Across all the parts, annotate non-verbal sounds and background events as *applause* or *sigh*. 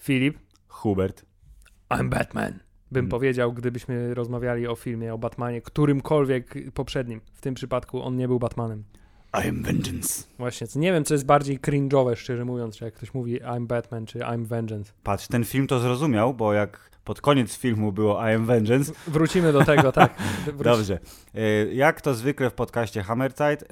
Filip, Hubert. I'm Batman. Bym Mm. powiedział, gdybyśmy rozmawiali o filmie, o Batmanie, którymkolwiek poprzednim. W tym przypadku on nie był Batmanem. I am vengeance. Właśnie, nie wiem, co jest bardziej cringe'owe, szczerze mówiąc, czy jak ktoś mówi I'm Batman, czy I'm Vengeance. Patrz, ten film to zrozumiał, bo jak pod koniec filmu było I am vengeance, Wrócimy do tego, tak. Wróci- *laughs* Dobrze. E, Jak to zwykle w podcaście Hammerzeit, e,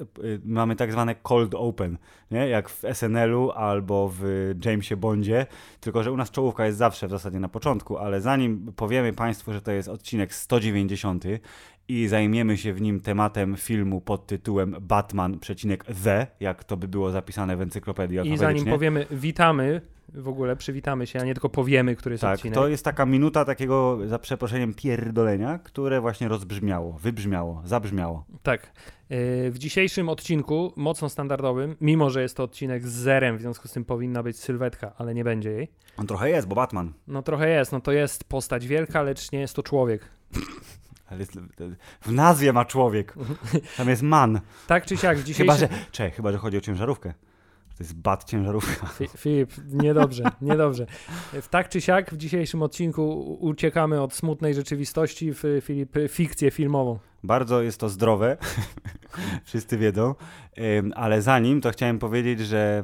mamy tak zwane cold open, nie? jak w SNL-u albo w Jamesie Bondzie, tylko że u nas czołówka jest zawsze w zasadzie na początku, ale zanim powiemy Państwu, że to jest odcinek 190 i zajmiemy się w nim tematem filmu pod tytułem Batman przecinek The, jak to by było zapisane w encyklopedii I zanim powiemy witamy, w ogóle przywitamy się, a nie tylko powiemy, który jest Tak, odcinek. to jest taka minuta takiego, za przeproszeniem, pierdolenia, które właśnie rozbrzmiało, wybrzmiało, zabrzmiało. Tak. Yy, W dzisiejszym odcinku, mocno standardowym, mimo że jest to odcinek z zerem, w związku z tym powinna być sylwetka, ale nie będzie jej. On trochę jest, bo Batman. No trochę jest, no to jest postać wielka, lecz nie jest to człowiek. W nazwie ma człowiek. Tam jest man. Tak czy siak, w dzisiejszym... Chyba, że. Czekaj, chyba, że chodzi o ciężarówkę. To jest bat ciężarówka. Fi- Filip, niedobrze, niedobrze. W tak czy siak w dzisiejszym odcinku uciekamy od smutnej rzeczywistości w Filip, fikcję filmową. Bardzo jest to zdrowe. *laughs* Wszyscy wiedzą. Ale zanim to chciałem powiedzieć, że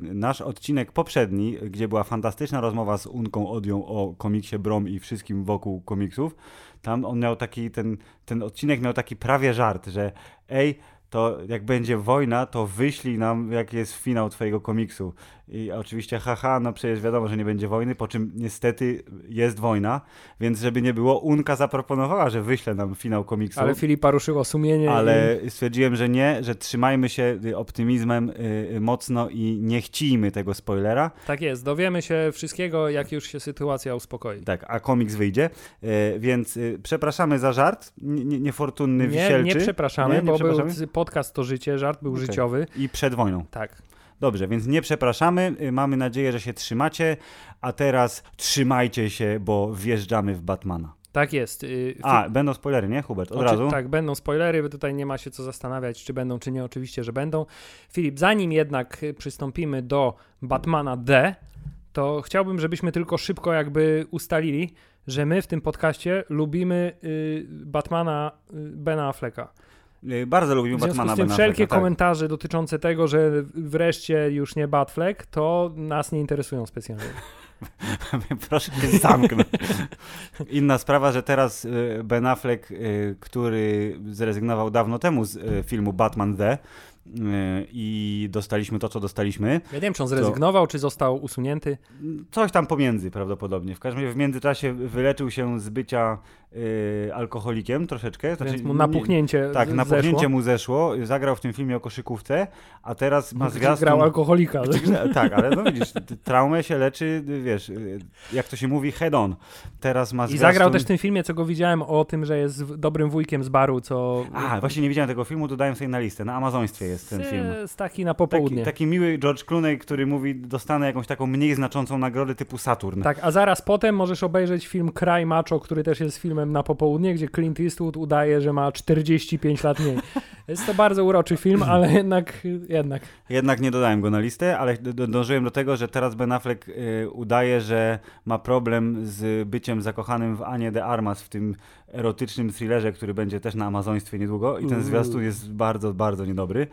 nasz odcinek poprzedni, gdzie była fantastyczna rozmowa z Unką Odią o komiksie Brom i wszystkim wokół komiksów, tam on miał taki, ten, ten odcinek miał taki prawie żart, że ej, to jak będzie wojna, to wyślij nam, jaki jest finał twojego komiksu. I oczywiście, haha, no przecież wiadomo, że nie będzie wojny, po czym niestety jest wojna, więc żeby nie było, Unka zaproponowała, że wyśle nam finał komiksu. Ale Filipa ruszyło sumienie. Ale stwierdziłem, że nie, że trzymajmy się optymizmem y, y, mocno i nie chciijmy tego spoilera. I... Tak jest, dowiemy się wszystkiego, jak już się sytuacja uspokoi. Tak, a komiks wyjdzie. Y, Więc y, przepraszamy za żart, nie- niefortunny, Nie, wisielczy. nie przepraszamy, Nie, nie bo przepraszamy? był podcast to życie, żart był Okej. życiowy. I przed wojną. Tak. Dobrze, więc nie przepraszamy. y, Mamy nadzieję, że się trzymacie. A teraz trzymajcie się, bo wjeżdżamy w Batmana. Tak jest. Y, A, będą spoilery, nie, Hubert? Od Oczy- razu? Tak, będą spoilery, bo tutaj nie ma się co zastanawiać, czy będą, czy nie. Oczywiście, że będą. Filip, zanim jednak y, przystąpimy do Batmana D, to chciałbym, żebyśmy tylko szybko jakby ustalili, że my w tym podcaście lubimy y, Batmana y, Bena Afflecka. Y, Bardzo lubimy W związku Batmana z tym wszelkie tak. komentarze dotyczące tego, że wreszcie już nie Batfleck, to nas nie interesują specjalnie. *laughs* Proszę się zamknąć. Inna sprawa, że teraz y, Ben Affleck, y, który zrezygnował dawno temu z filmu Batman The i dostaliśmy to, co dostaliśmy. Ja nie wiem, czy on zrezygnował, czy został usunięty. Coś tam pomiędzy prawdopodobnie. W każdym razie w międzyczasie wyleczył się z bycia y, alkoholikiem troszeczkę. Znaczy, Więc mu nie- napuchnięcie Tak, z- napuchnięcie zeszło. mu zeszło. Zagrał w tym filmie o koszykówce, a teraz ma Gdzie zwiastun... grał alkoholika. Gdzie- Tak, ale no widzisz, traumę się leczy, wiesz, y, jak to się mówi, head on. Teraz ma I zwiastun... zagrał też w tym filmie, co go widziałem, o tym, że jest dobrym wujkiem z baru, co... A, właśnie nie widziałem tego filmu, dodałem sobie na listę. Na Amazoństwie jest ten film. Jest taki na Taki, popołudnie. taki miły George Clooney, który mówi, dostanę jakąś taką mniej znaczącą nagrodę typu Saturn. Tak, a zaraz potem możesz obejrzeć film Kraj Macho, który też jest filmem na popołudnie, gdzie Clint Eastwood udaje, że ma 45 lat mniej. *laughs* Jest to bardzo uroczy film, ale jednak, jednak. Jednak nie dodałem go na listę, ale dążyłem do tego, że teraz Ben Affleck y, udaje, że ma problem z byciem zakochanym w Anie de Armas w tym erotycznym thrillerze, który będzie też na Amazoństwie niedługo i ten Uuu. zwiastun jest bardzo, bardzo niedobry.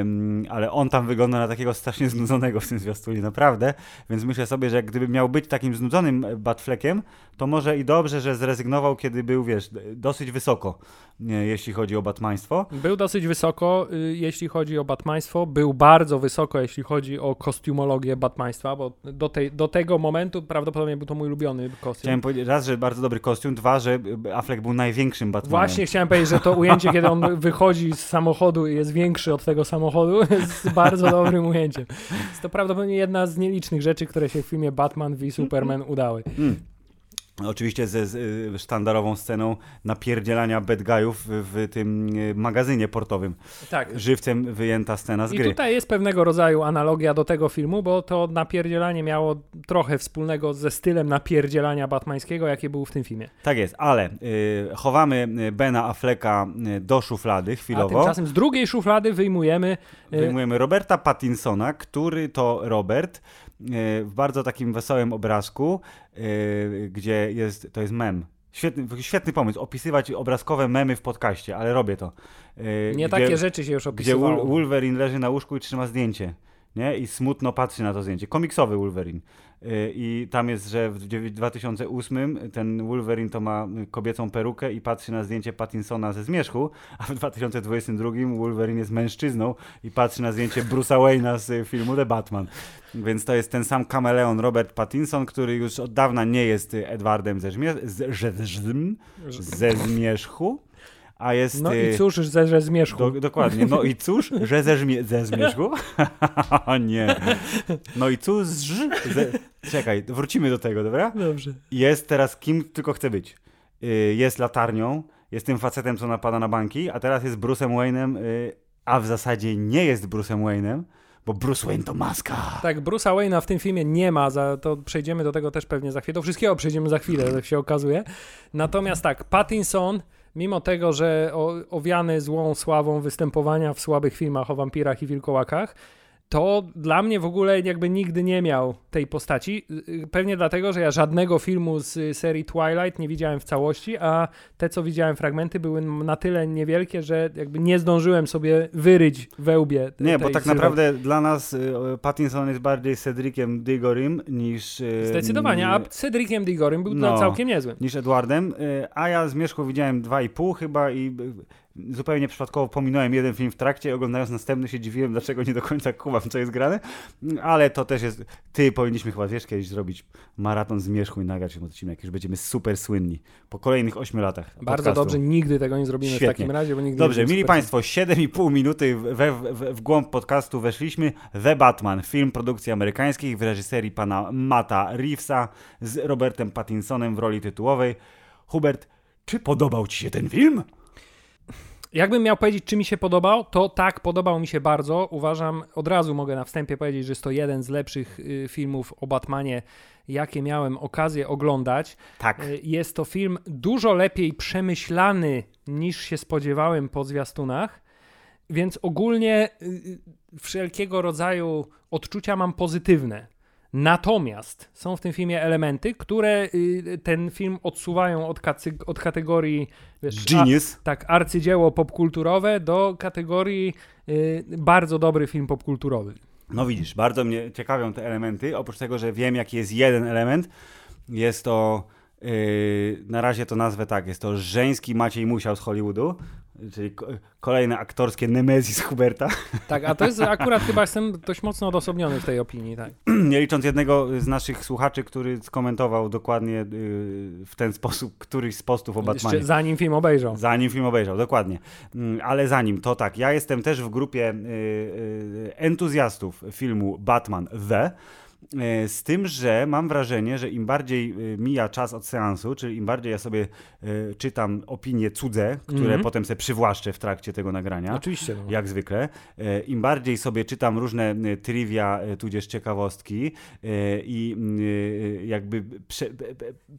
Ym, ale on tam wygląda na takiego strasznie znudzonego w tym zwiastunie, naprawdę. Więc myślę sobie, że gdyby miał być takim znudzonym Batfleckiem, to może i dobrze, że zrezygnował, kiedy był, wiesz, dosyć wysoko, jeśli chodzi o batmaństwo. Był dosyć wysoko, y, jeśli chodzi o Batmaństwo, był bardzo wysoko, jeśli chodzi o kostiumologię Batmaństwa, bo do, tej, do tego momentu prawdopodobnie był to mój ulubiony kostium. Chciałem powiedzieć raz, że bardzo dobry kostium, dwa, że Affleck był największym Batmanem. Właśnie chciałem powiedzieć, że to ujęcie, kiedy on *laughs* wychodzi z samochodu i jest większy od tego samochodu, *laughs* jest bardzo dobrym ujęciem. Jest to prawdopodobnie jedna z nielicznych rzeczy, które się w filmie Batman v Superman udały. Oczywiście ze y, sztandarową sceną napierdzielania bad guyów w, tym y, magazynie portowym. Tak. Żywcem wyjęta scena z I gry. tutaj jest pewnego rodzaju analogia do tego filmu, bo to napierdzielanie miało trochę wspólnego ze stylem napierdzielania batmańskiego, jakie był w tym filmie. Tak jest, ale y, chowamy y, Bena Afflecka y, do szuflady A chwilowo. tymczasem z drugiej szuflady wyjmujemy y, Wyjmujemy Roberta Pattinsona, który to Robert w bardzo takim wesołym obrazku, y, gdzie jest, to jest mem. Świetny, świetny pomysł, opisywać obrazkowe memy w podcaście, ale robię to. Y, nie gdzie, takie rzeczy się już Gdzie opisywało. Wol- Wolverine leży na łóżku i trzyma zdjęcie. Nie? I smutno patrzy na to zdjęcie. Komiksowy Wolverine. Y, I tam jest, że w dziewię- 2008 ten Wolverine to ma kobiecą perukę i patrzy na zdjęcie Pattinsona ze zmierzchu, a w 2022 Wolverine jest mężczyzną i patrzy na zdjęcie Bruce'a Wayne'a z filmu The Batman. Więc to jest ten sam kameleon Robert Pattinson, który już od dawna nie jest Edwardem ze, ze, ze, ze zmierzchu, a jest... No y, i cóż, że, że zmierzchu. do, dokładnie. No i cóż, że ze, żmie- ze *laughs* zmierzchu? *laughs* Nie. No i cóż, ze... czekaj, wrócimy do tego, dobra? Dobrze. Jest teraz kim tylko chce być. Y, Jest latarnią, jest tym facetem, co napada na banki, a teraz jest Bruce'em Wayne'em, y, a w zasadzie nie jest Bruce'em Wayne'em, bo Bruce Wayne to maska. Tak, Bruce'a Wayne'a w tym filmie nie ma, za, to przejdziemy do tego też pewnie za chwilę. Do wszystkiego przejdziemy za chwilę, jak się okazuje. Natomiast tak, Pattinson, mimo tego, że owiany złą sławą występowania w słabych filmach o wampirach i wilkołakach, to dla mnie w ogóle jakby nigdy nie miał tej postaci. Y, Pewnie dlatego, że ja żadnego filmu z y, serii Twilight nie widziałem w całości, a te, co widziałem fragmenty, były na tyle niewielkie, że jakby nie zdążyłem sobie wyryć we łbie. Nie, bo tak naprawdę dla nas y, Pattinson jest bardziej Cedriciem Digorim niż... y, Zdecydowanie, a Cedriciem Digorem był No. całkiem niezły. niż Edwardem, y, a ja z Mieszku widziałem dwa i pół chyba i y, zupełnie przypadkowo pominąłem jeden film w trakcie, oglądając następny się dziwiłem, dlaczego nie do końca kumam, co jest grane, ale to też jest, ty powinniśmy chyba, wiesz, kiedyś zrobić maraton z Mieszku i nagrać ten odcinek, już będziemy super słynni po kolejnych ośmiu latach Bardzo podcastu. dobrze, nigdy tego nie zrobimy Świetnie. w takim razie, bo nigdy Dobrze, nie mili super- Państwo, 7,5 minuty w, we, w, w głąb podcastu weszliśmy. The Batman, film produkcji amerykańskiej w reżyserii pana Mata Reevesa z Robertem Pattinsonem w roli tytułowej. Hubert, czy podobał Ci się ten film? Jakbym miał powiedzieć, czy mi się podobał, to tak, podobał mi się bardzo. Uważam, od razu mogę na wstępie powiedzieć, że jest to jeden z lepszych y, filmów o Batmanie, jakie miałem okazję oglądać. Tak. Y, Jest to film dużo lepiej przemyślany niż się spodziewałem po zwiastunach, więc ogólnie y, wszelkiego rodzaju odczucia mam pozytywne. Natomiast są w tym filmie elementy, które y, ten film odsuwają od, kacy, od kategorii wiesz, Genius. a, tak, arcydzieło popkulturowe do kategorii y, bardzo dobry film popkulturowy. No widzisz, bardzo mnie ciekawią te elementy. Oprócz tego, że wiem, jaki jest jeden element, jest to, yy, na razie to nazwę tak, jest to żeński Maciej Musiał z Hollywoodu, czyli ko- kolejne aktorskie nemezis Huberta. *laughs* Tak, a to jest akurat chyba jestem dość mocno odosobniony w tej opinii, tak. *clears throat* Nie licząc jednego z naszych słuchaczy, który skomentował dokładnie yy, w ten sposób któryś z postów o Batmanie. Jeszcze zanim film obejrzał. Zanim film obejrzał, dokładnie. Mm, Ale zanim, to tak, ja jestem też w grupie y, y, entuzjastów filmu Batman The. Y, Z tym, że mam wrażenie, że im bardziej y, mija czas od seansu, czyli im bardziej ja sobie y, czytam opinie cudze, które Mhm. potem sobie przywłaszczę w trakcie tego nagrania, Oczywiście. No. jak zwykle. E, Im bardziej sobie czytam różne e, trivia, e, tudzież ciekawostki e, i e, jakby prze,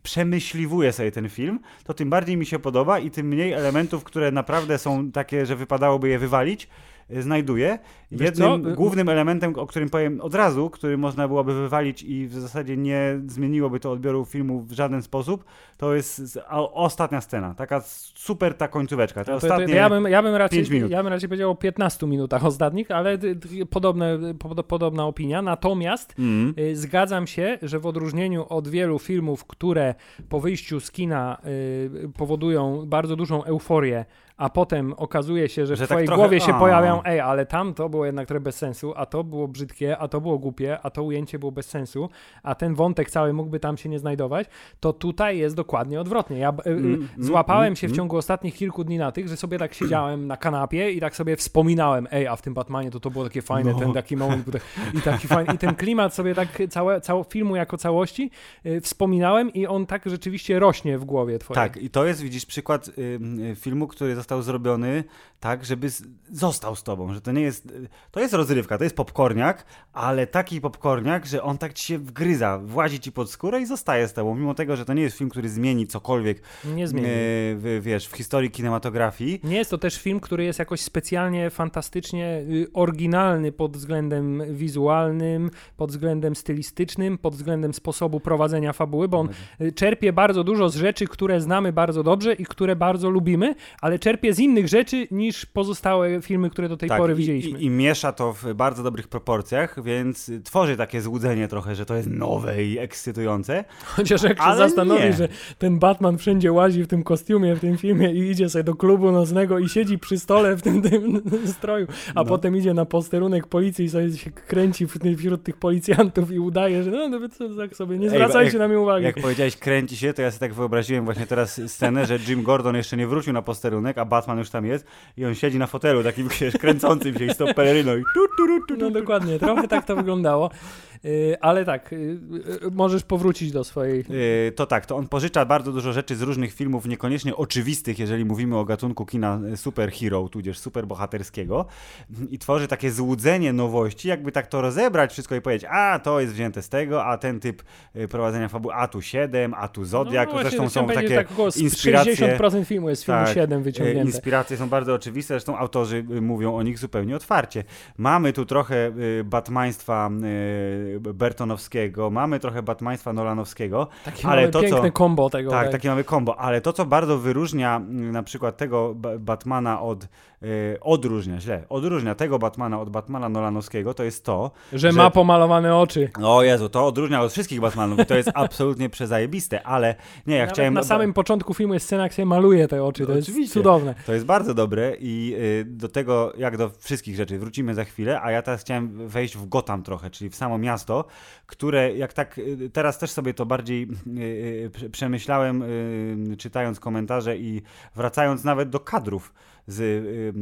przemyśliwuję sobie ten film, to tym bardziej mi się podoba i tym mniej elementów, które naprawdę są takie, że wypadałoby je wywalić, e, znajduję. Wiesz Jednym co? Y- głównym elementem, o którym powiem od razu, który można byłoby wywalić i w zasadzie nie zmieniłoby to odbioru filmu w żaden sposób, to jest ostatnia scena. Taka super ta końcóweczka. Te To, to, ostatnie... to ja, bym, ja, bym raczej, pięć minut. ja bym raczej powiedział o 15 minutach ostatnich, ale podobne, pod, podobna opinia. Natomiast Mm. zgadzam się, że w odróżnieniu od wielu filmów, które po wyjściu z kina y, powodują bardzo dużą euforię, a potem okazuje się, że, Że w tak twojej trochę- głowie się a. pojawiają, ej, ale tam to było jednak trochę bez sensu, a to było brzydkie, a to było głupie, a to ujęcie było bez sensu, a ten wątek cały mógłby tam się nie znajdować, to tutaj jest dokładnie odwrotnie. Ja y, y, Mm, mm, złapałem mm, się w mm. ciągu ostatnich kilku dni na tych, że sobie tak siedziałem na kanapie i tak sobie wspominałem, ej, a w tym Batmanie to to było takie fajne, No. ten taki moment i taki fajny, i ten klimat sobie tak całe, całe filmu jako całości y, wspominałem i on tak rzeczywiście rośnie w głowie twojej. Tak, i to jest, widzisz, przykład y, filmu, który został zrobiony tak, żeby z, został z tobą, że to nie jest, to jest rozrywka, to jest popcorniak, ale taki popcorniak, że on tak ci się wgryza, włazi ci pod skórę i zostaje z tobą, mimo tego, że to nie jest film, który zmieni cokolwiek, Nie zmieni. y, w, wiesz, w historii kinematografii. Nie jest to też film, który jest jakoś specjalnie, fantastycznie y, oryginalny pod względem wizualnym, pod względem stylistycznym, pod względem sposobu prowadzenia fabuły, bo on y, czerpie bardzo dużo z rzeczy, które znamy bardzo dobrze i które bardzo lubimy, ale czerpie z innych rzeczy niż pozostałe filmy, które do tej pory Tak, i, widzieliśmy. i, I miesza to w bardzo dobrych proporcjach, więc tworzy takie złudzenie trochę, że to jest nowe i ekscytujące. Chociaż jak się zastanowi, nie. że ten Batman wszędzie łazi w tym kostiumie, w tym filmie i idzie sobie do klubu nocnego i siedzi przy stole w tym, tym *laughs* stroju, a No. potem idzie na posterunek policji i sobie się kręci wśród tych policjantów i udaje, że no, no co, tak sobie, nie zwracajcie na mnie uwagi. Jak powiedziałeś kręci się, to ja sobie tak wyobraziłem właśnie teraz scenę, że Jim Gordon jeszcze nie wrócił na posterunek, a Batman już tam jest i on siedzi na fotelu takim *laughs* wiesz, kręcącym się i z tą peleryną i tu, tu, tu, No tu. dokładnie, trochę tak to wyglądało. Y, ale tak, y, y, możesz powrócić do swojej... To tak, to on pożycza bardzo dużo rzeczy z różnych filmów, niekoniecznie oczywistych, jeżeli mówimy o gatunku kina superhero, tudzież superbohaterskiego i tworzy takie złudzenie nowości, jakby tak to rozebrać wszystko i powiedzieć, a to jest wzięte z tego, a ten typ prowadzenia fabuły, a tu 7, a tu Zodiak, no, właśnie, zresztą są takie tak około inspiracje. 60% filmu jest filmu Tak, 7 E, wyciągnięte. Inspiracje są bardzo oczywiste, zresztą autorzy mówią o nich zupełnie otwarcie. Mamy tu trochę batmaństwa Bertonowskiego, mamy trochę batmaństwa Nolanowskiego, Takie ale mamy to, co- piękne kombo tego. tak, takie mamy kombo, ale to, co bardzo wyróżnia mm, na przykład tego Ba- Batmana od, y, odróżnia, źle, odróżnia tego Batmana od Batmana Nolanowskiego, to jest to, Że, że- ma pomalowane oczy. o Jezu, to odróżnia od wszystkich Batmanów i to jest absolutnie przezajebiste, ale nie, ja Nawet chciałem... na samym początku filmu jest scena, jak sobie maluje te oczy. To jest Oczywiście. cudowne. To jest bardzo dobre i y, do tego, jak do wszystkich rzeczy, wrócimy za chwilę, a ja teraz chciałem wejść w Gotham trochę, czyli w samo miasto, które jak tak, y, teraz też sobie to bardziej y, y, prze- przemyślałem, y, czytając komentarze i wracając nawet do kadrów z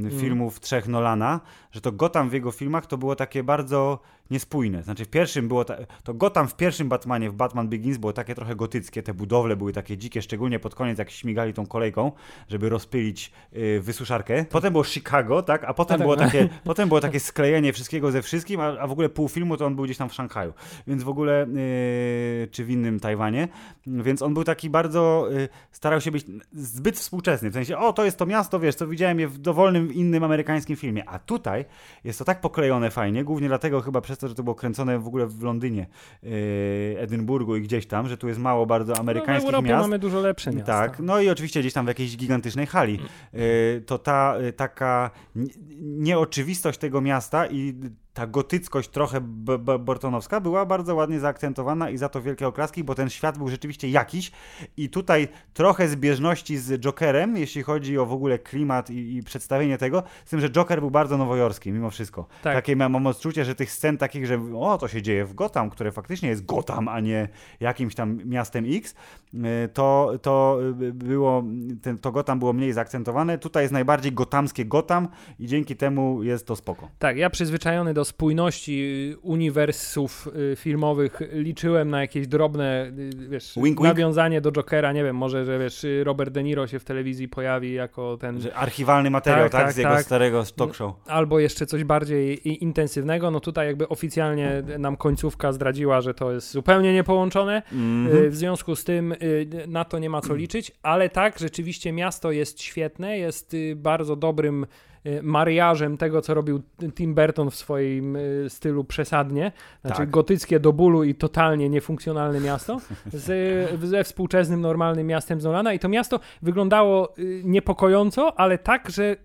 y, filmów trzech Nolana, że to Gotham w jego filmach to było takie bardzo niespójne. Znaczy w pierwszym było, ta, to Gotham w pierwszym Batmanie, w Batman Begins było takie trochę gotyckie, te budowle były takie dzikie, szczególnie pod koniec jak śmigali tą kolejką, żeby rozpylić y, wysuszarkę. Potem było Chicago, tak, a potem, A tak, było no. takie, *laughs* potem było takie sklejenie wszystkiego ze wszystkim, a, a w ogóle pół filmu to on był gdzieś tam w Szanghaju, więc w ogóle, y, czy w innym Tajwanie, więc on był taki bardzo, y, starał się być zbyt współczesny, w sensie, o, to jest to miasto, wiesz, co widziałem je w dowolnym innym amerykańskim filmie, a tutaj jest to tak poklejone fajnie, głównie dlatego chyba przez to, że to było kręcone w ogóle w Londynie, y, Edynburgu i gdzieś tam, że tu jest mało bardzo No, w amerykańskich Europie miast. mamy dużo lepsze miasta. Tak, no i oczywiście gdzieś tam w jakiejś gigantycznej hali. Y, To ta y, taka nie- nieoczywistość tego miasta i ta gotyckość trochę bortonowska była bardzo ładnie zaakcentowana i za to wielkie oklaski, bo ten świat był rzeczywiście jakiś i tutaj trochę zbieżności z Jokerem, jeśli chodzi o w ogóle klimat i, i przedstawienie tego, z tym, że Joker był bardzo nowojorski mimo wszystko. Tak. Takie mam, mam odczucie, że tych scen takich, że o, to się dzieje w Gotham, które faktycznie jest Gotham, a nie jakimś tam miastem X, y, to, to było, ten, to Gotham było mniej zaakcentowane. Tutaj jest najbardziej gotamskie Gotham i dzięki temu jest to spoko. Tak, ja przyzwyczajony do spójności uniwersów y, filmowych liczyłem na jakieś drobne, y, wiesz, Wink, wink. nawiązanie do Jokera, nie wiem, może, że wiesz, Robert De Niro się w telewizji pojawi jako ten, Że archiwalny materiał, Tak, tak, tak, z jego tak. starego talk show. albo jeszcze coś bardziej intensywnego, no tutaj jakby oficjalnie nam końcówka zdradziła, że to jest zupełnie niepołączone, Mhm. Y, W związku z tym na to nie ma co liczyć, ale tak, rzeczywiście miasto jest świetne, jest bardzo dobrym mariażem tego, co robił Tim Burton w swoim y, stylu przesadnie, znaczy Tak. gotyckie do bólu i totalnie niefunkcjonalne miasto, z, ze współczesnym, normalnym miastem z Nolana i to miasto wyglądało y, niepokojąco, ale tak, że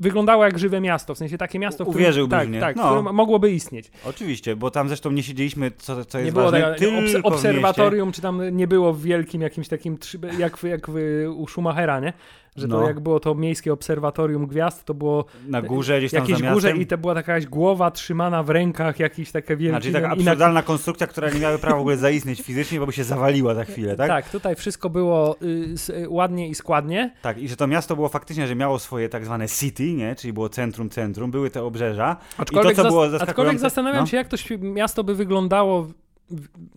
wyglądało jak żywe miasto, w sensie takie miasto, w którym, Uwierzyłbyś tak, mnie. tak, No. mogłoby istnieć. Oczywiście, bo tam zresztą nie siedzieliśmy, co, co jest Nie było ważne, tego obs- obserwatorium, czy tam nie było w wielkim jakimś takim, jak, w- jak w, u Schumachera, nie? Że to No. jak było to miejskie obserwatorium gwiazd, to było na górze gdzieś tam jakieś górze i to była taka głowa trzymana w rękach, jakieś takie wielkie... Znaczy taka na- absurdalna konstrukcja, która nie miała prawa w ogóle zaistnieć fizycznie, bo by się zawaliła za chwilę, tak? Tak, tutaj wszystko było y, y, ładnie i składnie. Tak, i że to miasto było faktycznie, że miało swoje tak zwane city, nie? Czyli było centrum, centrum, były te obrzeża. Aczkolwiek, I to, co było aczkolwiek zaskakujące... zastanawiam no? się, jak to miasto by wyglądało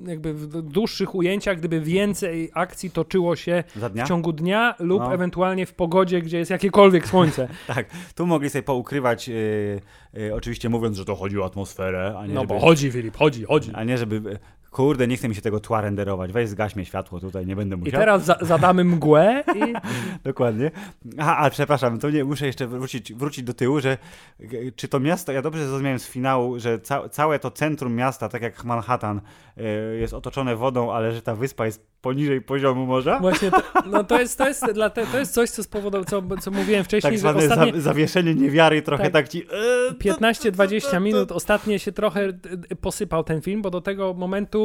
jakby w dłuższych ujęciach, gdyby więcej akcji toczyło się w ciągu dnia lub No. ewentualnie w pogodzie, gdzie jest jakiekolwiek słońce. *laughs* Tak, tu mogli sobie poukrywać, yy, yy, oczywiście mówiąc, że to chodzi o atmosferę, a nie No żeby... bo chodzi, Filip, chodzi, chodzi. A nie żeby... Kurde, nie chce mi się tego tła renderować, weź zgaś mnie światło tutaj, nie będę I musiał. teraz za, zadamy mgłę i *laughs* Dokładnie. Aha, a przepraszam, to nie, muszę jeszcze wrócić, wrócić do tyłu, że e, czy to miasto, ja dobrze zrozumiałem z finału, że ca, całe to centrum miasta, tak jak Manhattan, e, jest otoczone wodą, ale że ta wyspa jest poniżej poziomu morza? właśnie to, no to jest, to jest, dla te, to jest coś, co spowodowało, co, co mówiłem wcześniej, Tak zwane ostatnie za, zawieszenie niewiary, trochę Tak. tak, ci... e, to- 15-20 minut ostatnie się trochę posypał ten film, bo do tego momentu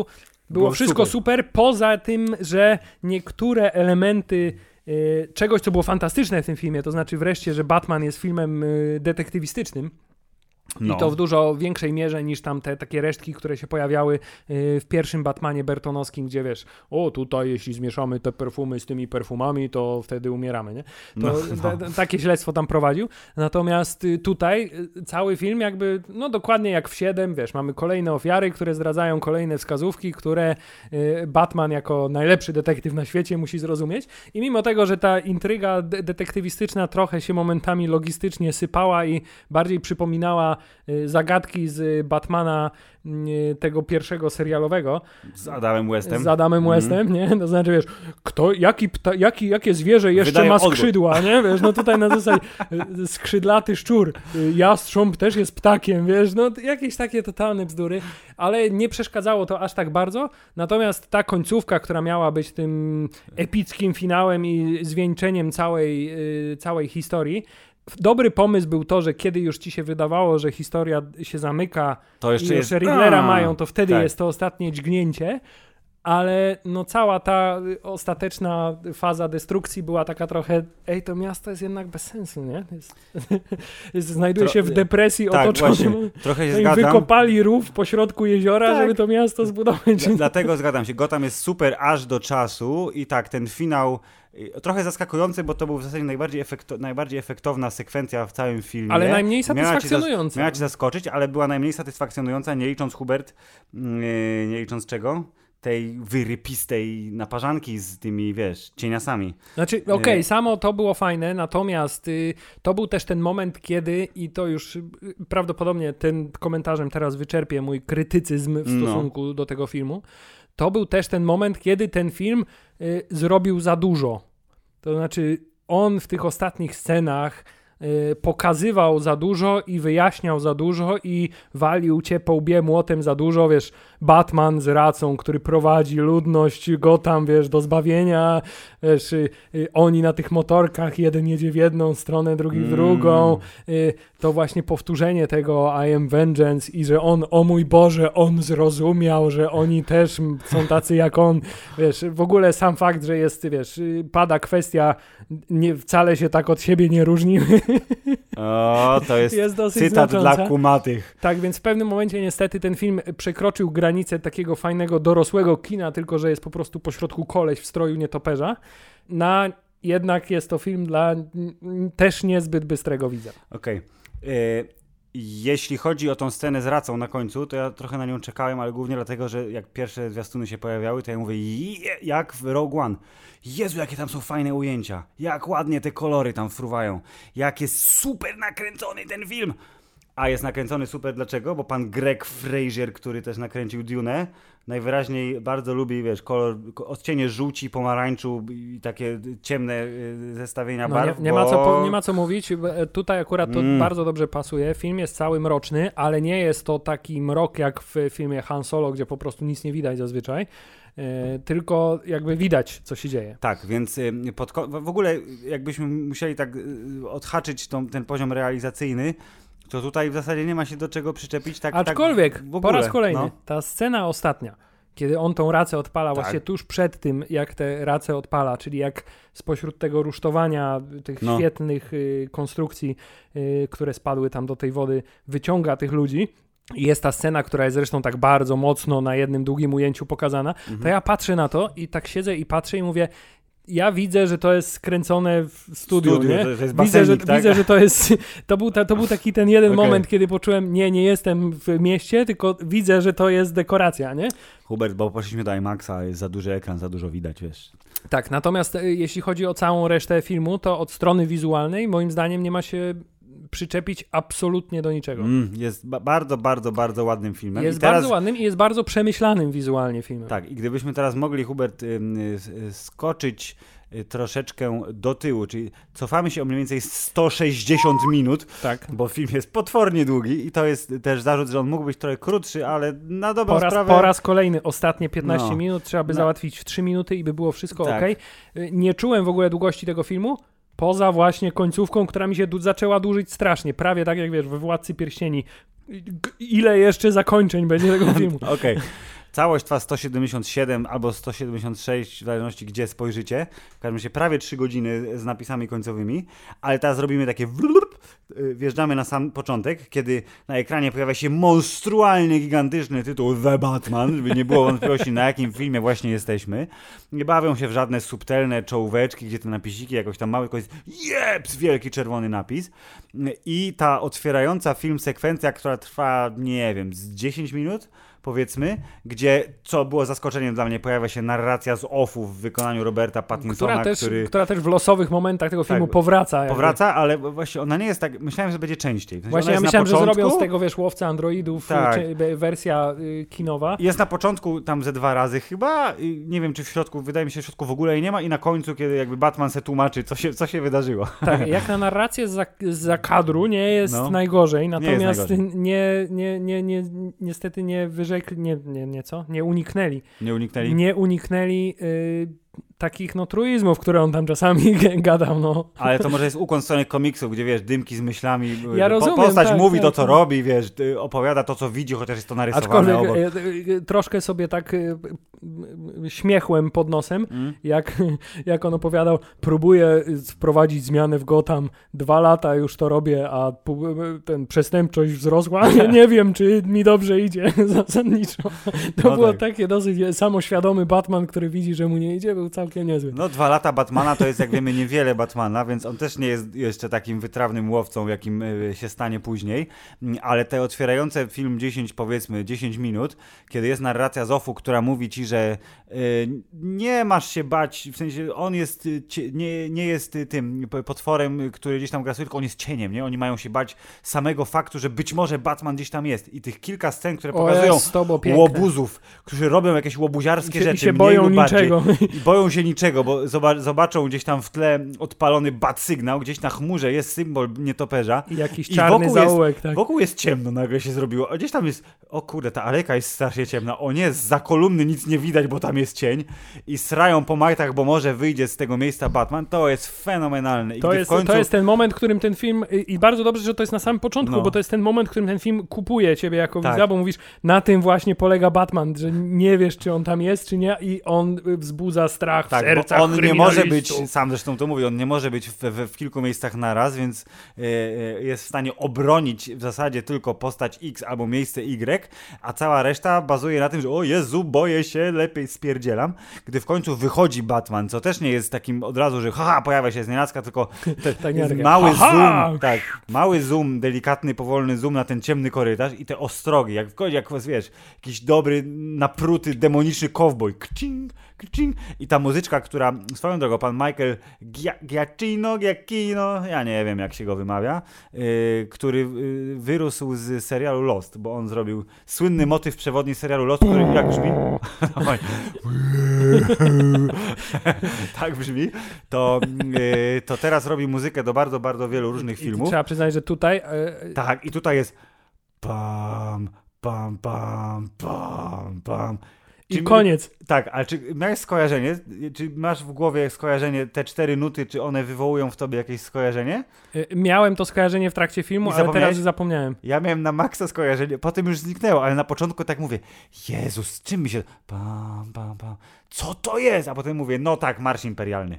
było, Było wszystko super. super. poza tym, że niektóre elementy y, czegoś, co było fantastyczne w tym filmie, to znaczy wreszcie, że Batman jest filmem y, detektywistycznym No. i to w dużo większej mierze niż tam te takie resztki, które się pojawiały y, w pierwszym Batmanie Bertonowskim, gdzie wiesz, o tutaj jeśli zmieszamy te perfumy z tymi perfumami, to wtedy umieramy, nie? To No, ta- takie śledztwo tam prowadził. Natomiast y, tutaj y, cały film jakby, no dokładnie jak w 7, wiesz, mamy kolejne ofiary, które zdradzają kolejne wskazówki, które Batman jako najlepszy detektyw na świecie musi zrozumieć. I mimo tego, że ta intryga de- detektywistyczna trochę się momentami logistycznie sypała i bardziej przypominała zagadki z Batmana y, tego pierwszego serialowego, Z Adamem Westem. z Adamem Mhm. Westem, nie? To znaczy, wiesz, kto, jaki pta, jaki, jakie zwierzę jeszcze Wydaje ma skrzydła, nie? Wiesz, no tutaj na zasadzie y, skrzydlaty szczur, y, jastrząb też jest ptakiem, wiesz, no jakieś takie totalne bzdury, ale nie przeszkadzało to aż tak bardzo, natomiast ta końcówka, która miała być tym epickim finałem i zwieńczeniem całej, y, całej historii, Dobry pomysł był to, że kiedy już ci się wydawało, że historia się zamyka To i jeszcze już jest... Riddlera A, mają, to wtedy tak. jest to ostatnie dźgnięcie, ale no cała ta y, ostateczna faza destrukcji była taka trochę, ej, to miasto jest jednak bez sensu, nie? Jest, *laughs* jest, znajduje Tro- się w depresji Tak, otoczonym. trochę się i zgadzam. wykopali rów po środku jeziora, Tak. żeby to miasto zbudować. Dla- Dlatego zgadzam się. Gotham jest super aż do czasu i tak, ten finał trochę zaskakujący, bo to był w zasadzie najbardziej, efekto, najbardziej efektowna sekwencja w całym filmie. Ale najmniej Miała cię zas- satysfakcjonująca. Miała cię zaskoczyć, ale była najmniej satysfakcjonująca, nie licząc Hubert, yy, nie licząc czego? Tej wyrypistej naparzanki z tymi, wiesz, cieniasami. Znaczy, okej, Nie. samo to było fajne, natomiast y, to był też ten moment, kiedy, i to już y, prawdopodobnie tym komentarzem teraz wyczerpię mój krytycyzm w No. stosunku do tego filmu, to był też ten moment, kiedy ten film y, zrobił za dużo. To znaczy, on w tych ostatnich scenach y, pokazywał za dużo i wyjaśniał za dużo i walił cię po łbie młotem za dużo, wiesz, Batman z racą, który prowadzi ludność Gotham, wiesz, do zbawienia, wiesz, y, y, oni na tych motorkach, jeden jedzie w jedną stronę, drugi w Mm. drugą, y, to właśnie powtórzenie tego I am vengeance i że on, o mój Boże, on zrozumiał, że oni też są tacy jak on, wiesz, w ogóle sam fakt, że jest, wiesz, pada kwestia, nie, wcale się tak od siebie nie różniły, O, to jest, jest cytat znacząca. dla kumatych. Tak, więc w pewnym momencie niestety ten film przekroczył granicę takiego fajnego, dorosłego kina, tylko że jest po prostu pośrodku koleś w stroju nietoperza. Na jednak jest to film dla też niezbyt bystrego widza. Okej. Y, Jeśli chodzi o tą scenę z racą na końcu, to ja trochę na nią czekałem, ale głównie dlatego, że jak pierwsze zwiastuny się pojawiały, to ja mówię, "Je- jak w Rogue One. Jezu, jakie tam są fajne ujęcia. Jak ładnie te kolory tam fruwają. Jak jest super nakręcony ten film. A jest nakręcony super dlaczego? Bo pan Greg Frazier, który też nakręcił Dune, najwyraźniej bardzo lubi, wiesz, kolor, odcienie żółci, pomarańczu i takie ciemne y, zestawienia No, nie, barw. nie, bo... ma co, nie ma co mówić. e, Tutaj akurat to Mm. bardzo dobrze pasuje. Film jest cały mroczny, ale nie jest to taki mrok jak w filmie Han Solo, gdzie po prostu nic nie widać zazwyczaj. e, tylko jakby widać, co się dzieje. Tak, więc y, pod, w ogóle jakbyśmy musieli tak y, odhaczyć tą, ten poziom realizacyjny, to tutaj w zasadzie nie ma się do czego przyczepić. Tak, Aczkolwiek, tak ogóle, po raz kolejny, no. ta scena ostatnia, kiedy on tą racę odpala Tak. właśnie tuż przed tym, jak te racę odpala, czyli jak spośród tego rusztowania tych No. świetnych y, konstrukcji, y, które spadły tam do tej wody, wyciąga tych ludzi. i Jest ta scena, która jest zresztą tak bardzo mocno na jednym długim ujęciu pokazana. To Mhm. ja patrzę na to i tak siedzę i patrzę i mówię, ja widzę, że to jest skręcone w studiu, Studiu, nie? że jest widzę, że, basenik, tak? widzę, że to jest, *laughs* to był, ta, to był taki ten jeden Okej. moment, kiedy poczułem, nie, nie jestem w mieście, tylko widzę, że to jest dekoracja, nie? Hubert, bo poszliśmy do IMAXa, jest za duży ekran, za dużo widać, wiesz. Tak, natomiast e, jeśli chodzi o całą resztę filmu, to od strony wizualnej moim zdaniem nie ma się przyczepić absolutnie do niczego. Mm, jest ba- bardzo, bardzo, bardzo ładnym filmem. Jest teraz, bardzo ładnym i jest bardzo przemyślanym wizualnie filmem. Tak, i gdybyśmy teraz mogli, Hubert, ym, y, y, skoczyć y, troszeczkę do tyłu, czyli cofamy się o mniej więcej 160 minut, tak. bo film jest potwornie długi i to jest też zarzut, że on mógł być trochę krótszy, ale na dobrą Po raz, sprawę... po raz kolejny, ostatnie 15 No. minut trzeba by No. załatwić w 3 minuty i by było wszystko Tak. ok. Nie czułem w ogóle długości tego filmu, poza właśnie końcówką, która mi się zaczęła dłużyć strasznie. Prawie tak jak wiesz, we Władcy Pierścieni. G- Ile jeszcze zakończeń będzie tego *laughs* filmu? Okej. Całość trwa 177 albo 176, w zależności gdzie spojrzycie. W każdym razie prawie 3 godziny z napisami końcowymi, ale teraz robimy takie wlup, wjeżdżamy na sam początek, kiedy na ekranie pojawia się monstrualny, gigantyczny tytuł The Batman, żeby nie było wątpliwości na jakim filmie właśnie jesteśmy. Nie bawią się w żadne subtelne czołóweczki, gdzie te napisiki jakoś tam tylko jest jeps, wielki czerwony napis. I ta otwierająca film sekwencja, która trwa, nie wiem, z 10 minut, powiedzmy, gdzie, co było zaskoczeniem dla mnie, pojawia się narracja z offu w wykonaniu Roberta Pattinsona, Która też, który która też w losowych momentach tego filmu Tak, powraca. jakby. powraca, ale właśnie ona nie jest tak, myślałem, że będzie częściej. W sensie Właśnie ja myślałem, że zrobią z tego, wiesz, łowca androidów Tak. czy, wersja y, kinowa. Jest na początku tam ze dwa razy chyba, i nie wiem czy w środku, wydaje mi się, że w środku w ogóle jej nie ma i na końcu, kiedy jakby Batman se tłumaczy, co się, co się wydarzyło. Tak, *laughs* jak na narrację z za, za kadru nie jest No. najgorzej, natomiast najgorzej. nie, nie, nie, nie, niestety nie wyrzekli, nie, nie, nie co? Nie uniknęli. Nie uniknęli. Nie uniknęli y, takich no truizmów, które on tam czasami *laughs* gadał, no. Ale to może jest ukłon w stronę komiksów, gdzie wiesz, dymki z myślami. Ja po- rozumiem, Postać tak, mówi tak, to, co tak. robi, wiesz, y, opowiada to, co widzi, chociaż jest to narysowane Aczkolwiek obok. y, y, troszkę sobie tak y, y, śmiechłem pod nosem, Mm. jak, jak on opowiadał, próbuję wprowadzić zmianę w Gotham, dwa lata już to robię, a ten przestępczość wzrosła, *laughs* nie, nie wiem, czy mi dobrze idzie *laughs* zasadniczo. To No było tak. takie dosyć samoświadomy Batman, który widzi, że mu nie idzie, był całkiem niezły. No, dwa lata Batmana to jest, jak wiemy, niewiele Batmana, więc on też nie jest jeszcze takim wytrawnym łowcą, jakim y, się stanie później. Ale te otwierające film 10, powiedzmy, 10 minut, kiedy jest narracja z Offu, która mówi ci, że y, nie masz się bać, w sensie on jest, y, nie, nie jest y, tym potworem, który gdzieś tam grasuje, tylko on jest cieniem, nie? Oni mają się bać samego faktu, że być może Batman gdzieś tam jest. I tych kilka scen, które pokazują jest łobuzów, którzy robią jakieś łobuziarskie I się, rzeczy, i się boją lub bardziej. niczego. I boją się niczego, bo zoba- zobaczą gdzieś tam w tle odpalony bat sygnał, gdzieś na chmurze jest symbol nietoperza. I jakiś I czarny wokół jest- zaułek, tak. Wokół jest ciemno, nagle się zrobiło. Gdzieś tam jest, o kurde, ta alejka jest strasznie ciemna. O nie, za kolumny nic nie widać, bo tam jest cień. I srają po majtach, bo może wyjdzie z tego miejsca Batman. To jest fenomenalne. I To jest, w końcu... to jest ten moment, w którym ten film, i- bardzo dobrze, że to jest na samym początku, No. bo to jest ten moment, w którym ten film kupuje ciebie jako Tak. widza, bo mówisz, na tym właśnie polega Batman, że nie wiesz, czy on tam jest, czy nie i on wzbudza strach w Tak, sercach bo on nie może być, sam zresztą to mówi, on nie może być w, w, w kilku miejscach naraz, więc e, jest w stanie obronić w zasadzie tylko postać X albo miejsce Y, a cała reszta bazuje na tym, że o Jezu, boję się, lepiej spierdzielam. Gdy w końcu wychodzi Batman, co też nie jest takim od razu, że haha, pojawia się z nienacka, tylko *laughs* Tak, takie, mały "Haha!" zoom, tak, mały zoom, delikatny, powolny zoom na ten ciemny korytarz i te ostrogi, jak, jak wiesz, jakiś dobry, napruty, demoniczny cowboy, kcing, kcing, i ta muzyczka, która, swoją drogą, pan Michael Gia- Giacchino, Giacchino, ja nie wiem jak się go wymawia, yy, który yy, wyrósł z serialu Lost, bo on zrobił słynny motyw przewodni serialu Lost, który jak brzmi? *laughs* *laughs* Tak brzmi, to, yy, to teraz robi muzykę do bardzo, bardzo wielu różnych I filmów. Trzeba przyznać, że tutaj y, Tak, i tutaj jest pam, pam, pam, pam, pam. I Czy- koniec. Tak, ale czy miałeś skojarzenie? Czy masz w głowie skojarzenie, te cztery nuty, czy one wywołują w tobie jakieś skojarzenie? Y, Miałem to skojarzenie w trakcie filmu, ale teraz zapomniałem. Ja miałem na maksa skojarzenie, potem już zniknęło, ale na początku tak mówię, Jezus, czym mi się... Pam, pam, pam. Co to jest? A potem mówię, no tak, Marsz Imperialny.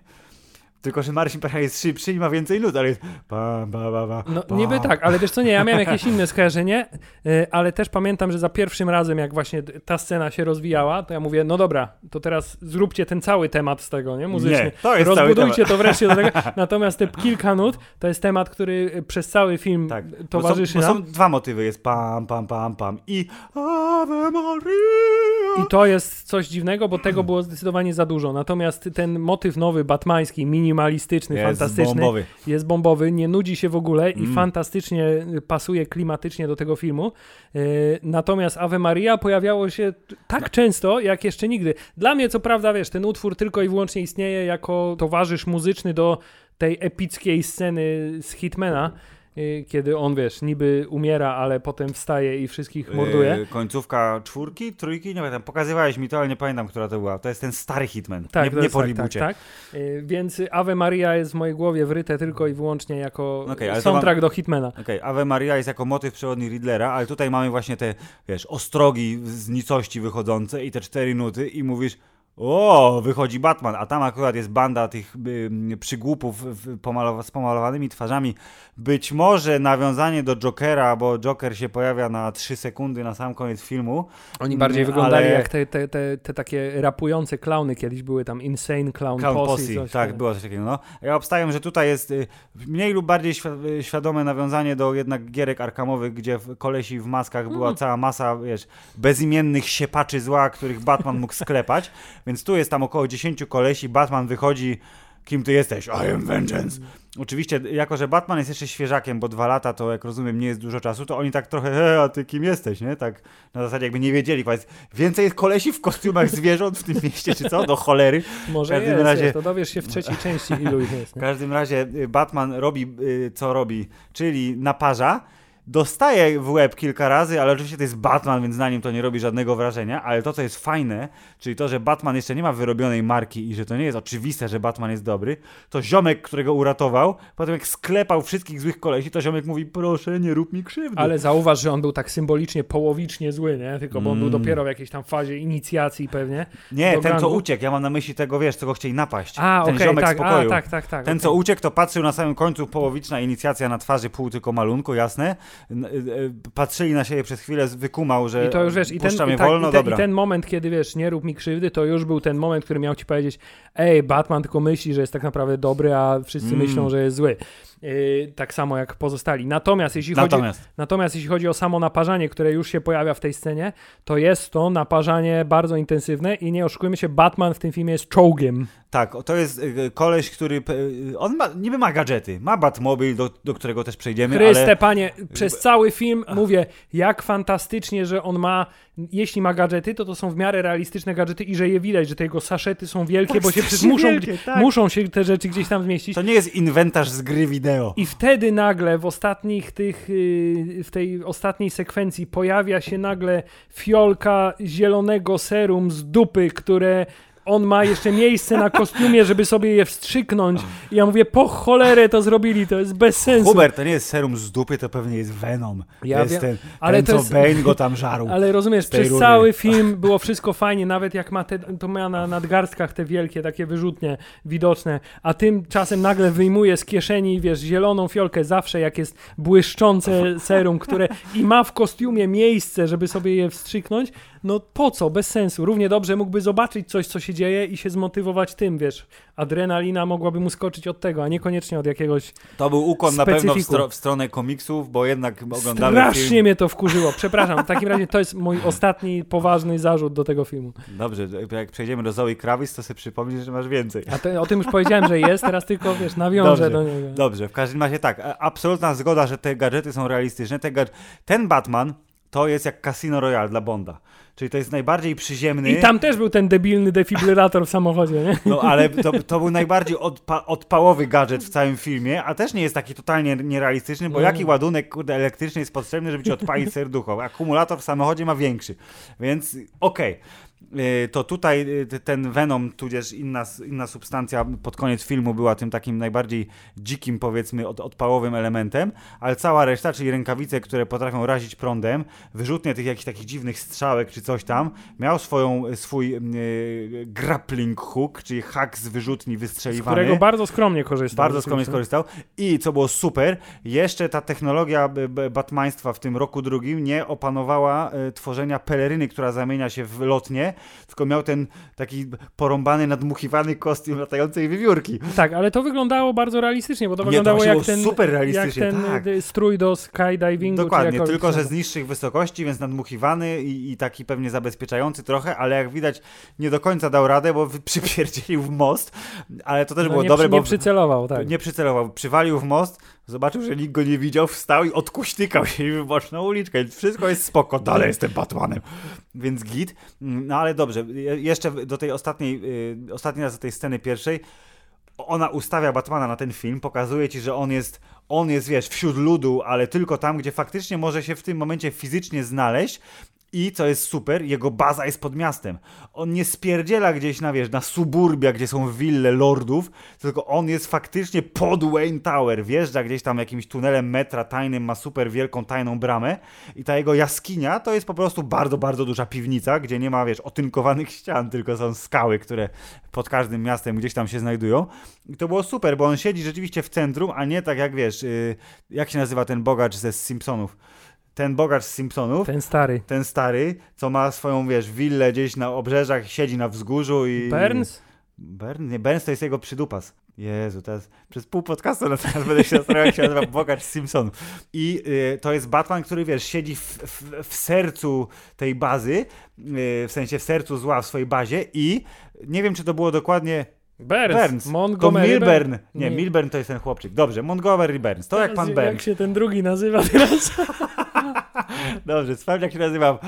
Tylko, że Marsz Imperialny jest szybszy i ma więcej nut, ale jest... Pam, pam, pam, pam, No niby tak, ale wiesz co, nie, ja miałem jakieś inne skojarzenie, y, ale też pamiętam, że za pierwszym razem, jak właśnie ta scena się rozwijała, to ja mówię, no dobra, to teraz zróbcie ten cały temat z tego, nie, muzyczny. Nie, to jest Rozbudujcie to wreszcie do tego. *laughs* Natomiast te kilka nut, to jest temat, który y, przez cały film Tak, towarzyszy bo są, bo nam. są dwa motywy, jest pam, pam, pam, pam i Ave Maria. I to jest coś dziwnego, bo tego było zdecydowanie za dużo. Natomiast ten motyw nowy, batmański, minimalistyczny, jest fantastyczny, bombowy. jest bombowy, nie nudzi się w ogóle i Mm. fantastycznie y, pasuje klimatycznie do tego filmu. Yy, natomiast Ave Maria pojawiało się tak często, jak jeszcze nigdy. Dla mnie, co prawda, wiesz, ten utwór tylko i wyłącznie istnieje jako towarzysz muzyczny do tej epickiej sceny z Hitmana, kiedy on, wiesz, niby umiera, ale potem wstaje i wszystkich morduje. Yy, końcówka czwórki, trójki, nie pamiętam. Pokazywałeś mi to, ale nie pamiętam, która to była. To jest ten stary Hitman. Tak, nie nie po tak, tak, tak. Yy, Więc Ave Maria jest w mojej głowie wryte tylko i wyłącznie jako to soundtrack do Hitmana. Okej, Ave Maria jest jako motyw przewodni Riddlera, ale tutaj mamy właśnie te, wiesz, ostrogi z nicości wychodzące i te cztery nuty i mówisz o, wychodzi Batman, a tam akurat jest banda tych y, przygłupów pomalowa- z pomalowanymi twarzami. Być może nawiązanie do Jokera, bo Joker się pojawia na 3 sekundy na sam koniec filmu. Oni bardziej Mm, wyglądali ale- jak te, te, te, te takie rapujące klauny kiedyś były tam Insane Clown, Clown Posse. Posse, tak, było coś takiego. No. Ja obstawiam, że tutaj jest y, mniej lub bardziej świ- y, świadome nawiązanie do jednak gierek arkamowych, gdzie w kolesi w maskach była Mhm. cała masa, wiesz, bezimiennych siepaczy zła, których Batman mógł sklepać. Więc tu jest tam około 10 kolesi, Batman wychodzi. Kim ty jesteś? I am vengeance. Oczywiście, jako że Batman jest jeszcze świeżakiem, bo dwa lata to, jak rozumiem, nie jest dużo czasu, to oni tak trochę, he, a ty kim jesteś, nie? Tak na zasadzie jakby nie wiedzieli. Powiedz, więcej jest kolesi w kostiumach zwierząt w tym *laughs* mieście, czy co? Do cholery. Może W każdym jest, razie- jest, to dowiesz się w trzeciej części, ilu ich jest. W Nie? każdym razie y, Batman robi y, co robi, czyli naparza. Dostaje w łeb kilka razy, ale oczywiście to jest Batman, więc na nim to nie robi żadnego wrażenia. Ale to, co jest fajne, czyli to, że Batman jeszcze nie ma wyrobionej marki i że to nie jest oczywiste, że Batman jest dobry, to ziomek, którego uratował, potem jak sklepał wszystkich złych kolesi, to ziomek mówi: Proszę, nie rób mi krzywdy. Ale zauważ, że on był tak symbolicznie, połowicznie zły, nie? Tylko bo on był Mm. dopiero w jakiejś tam fazie inicjacji pewnie. nie, ten, co uciekł, ja mam na myśli tego, wiesz, co go chcieli napaść. A, ten okej, ziomek tak, z pokoju. a, tak, tak, tak. Ten, okej. co uciekł, to patrzył na samym końcu, połowiczna inicjacja na twarzy, pół tylko malunku, jasne. Y- y- Patrzyli na siebie przez chwilę, wykumał, że I to już wiesz, i ten, i, tak, wolno, i, dobra. i ten moment, kiedy wiesz, nie rób mi krzywdy, to już był ten moment, który miał ci powiedzieć, ej, Batman tylko myśli, że jest tak naprawdę dobry, a wszyscy Mm. myślą, że jest zły. Yy, tak samo jak pozostali. Natomiast jeśli, chodzi, Natomiast, natomiast jeśli chodzi o samo naparzanie, które już się pojawia w tej scenie, to jest to naparzanie bardzo intensywne i nie oszukujmy się, Batman w tym filmie jest czołgiem. tak, to jest y, koleś, który, y, on ma, niby ma gadżety, ma Batmobil, do, do którego też przejdziemy, Chryste, ale panie, przez cały film mówię, jak fantastycznie, że on ma, jeśli ma gadżety, to to są w miarę realistyczne gadżety i że je widać, że te jego saszety są wielkie, Tak, bo się przecież muszą, wielkie, tak. muszą się te rzeczy gdzieś tam zmieścić. to nie jest inwentarz z gry wideo. I wtedy nagle w ostatnich tych, yy, w tej ostatniej sekwencji pojawia się nagle fiolka zielonego serum z dupy, które on ma jeszcze miejsce na kostiumie, żeby sobie je wstrzyknąć. I ja mówię, po cholerę to zrobili, to jest bez sensu. Hubert, to nie jest serum z dupy, to pewnie jest Venom. Ja to jest wiem, ten, ale ten to co jest- Bane go tam żarł. Ale rozumiesz, przez rury. cały film było wszystko fajnie, nawet jak ma te, to ma na nadgarstkach te wielkie, takie wyrzutnie widoczne, a tymczasem nagle wyjmuje z kieszeni, wiesz, zieloną fiolkę zawsze, jak jest błyszczące serum, które i ma w kostiumie miejsce, żeby sobie je wstrzyknąć, no po co, bez sensu. Równie dobrze mógłby zobaczyć coś, co się dzieje i się zmotywować tym, wiesz. Adrenalina mogłaby mu skoczyć od tego, a niekoniecznie od jakiegoś... To był ukłon na pewno w, Specyfiku. stro, w stronę komiksów, bo jednak oglądamy Strasznie film. mnie to wkurzyło. Przepraszam, w takim razie to jest mój ostatni poważny zarzut do tego filmu. Dobrze, jak przejdziemy do Zoe Kravitz, to sobie przypomnisz, że masz więcej. A te, o tym już powiedziałem, że jest, teraz tylko, wiesz, nawiążę Dobrze, do niego. Dobrze, w każdym razie tak, absolutna zgoda, że te gadżety są realistyczne. Te gad... Ten Batman to jest jak Casino Royale dla Bonda. Czyli to jest najbardziej przyziemny. I tam też był ten debilny defibrylator w samochodzie, nie? No ale to, to był najbardziej odpa odpałowy gadżet w całym filmie, a też nie jest taki totalnie nierealistyczny, bo No. jaki ładunek kurde, elektryczny jest potrzebny, żeby ci odpalić serducho? Akumulator w samochodzie ma większy. Więc okej. y, to tutaj y, ten Venom, tudzież inna, inna substancja pod koniec filmu była tym takim najbardziej dzikim, powiedzmy, od, odpałowym elementem, ale cała reszta, czyli rękawice, które potrafią razić prądem, wyrzutnie tych jakichś takich dziwnych strzałek czy coś tam, miał swoją, swój yy, grappling hook, czyli hak z wyrzutni wystrzeliwany. Z którego bardzo skromnie korzystał. Bardzo skromnie skorzystał. I co było super, jeszcze ta technologia batmaństwa w tym roku drugim nie opanowała tworzenia peleryny, która zamienia się w lotnie, tylko miał ten taki porąbany, nadmuchiwany kostium latającej wiewiórki. Tak, ale to wyglądało bardzo realistycznie, bo to nie, wyglądało to jak, ten, super realistycznie, jak ten tak. strój do skydivingu. Dokładnie, tylko że z niższych wysokości, więc nadmuchiwany i, i, taki pewnie zabezpieczający trochę, ale jak widać nie do końca dał radę, bo *laughs* przypierdzielił w most, ale to też no było nie, dobre, nie bo... Nie przycelował, tak. Nie przycelował, przywalił w most, zobaczył, że nikt go nie widział, wstał i odkuśtykał się w boczną uliczkę. Wszystko jest spoko, dalej jestem Batmanem. Więc git. No ale dobrze, jeszcze do tej ostatniej, yy, ostatni raz do tej sceny pierwszej. Ona ustawia Batmana na ten film, pokazuje ci, że on jest, on jest, wiesz, wśród ludu, ale tylko tam, gdzie faktycznie może się w tym momencie fizycznie znaleźć i co jest super, jego baza jest pod miastem. On nie spierdziela gdzieś na, wiesz, na suburbia, gdzie są wille lordów, tylko on jest faktycznie pod Wayne Tower. Wjeżdża gdzieś tam jakimś tunelem metra tajnym, ma super wielką tajną bramę i ta jego jaskinia to jest po prostu bardzo, bardzo duża piwnica, gdzie nie ma, wiesz, otynkowanych ścian, tylko są skały, które pod każdym miastem gdzieś tam się znajdują. I to było super, bo on siedzi rzeczywiście w centrum, a nie tak jak, wiesz, yy, jak się nazywa ten bogacz ze Simpsonów? Ten bogacz z Simpsonów. Ten stary. Ten stary, co ma swoją, wiesz, willę gdzieś na obrzeżach, siedzi na wzgórzu i... Burns? Burns? Nie, Burns to jest jego przydupas. Jezu, teraz przez pół podcastu na teraz będę się zastanawiał, jak się nazywa bogacz z Simpsonów. I y, to jest Batman, który, wiesz, siedzi w, w, w sercu tej bazy, y, w sensie w sercu zła w swojej bazie i nie wiem, czy to było dokładnie Burns. Burns. Montgomery to Milburn. Nie, nie, Milburn to jest ten chłopczyk. Dobrze, Montgomery Burns. To jak pan Burns. Jak się ten drugi nazywa *laughs* teraz? Dobrze, sprawdź jak się nazywa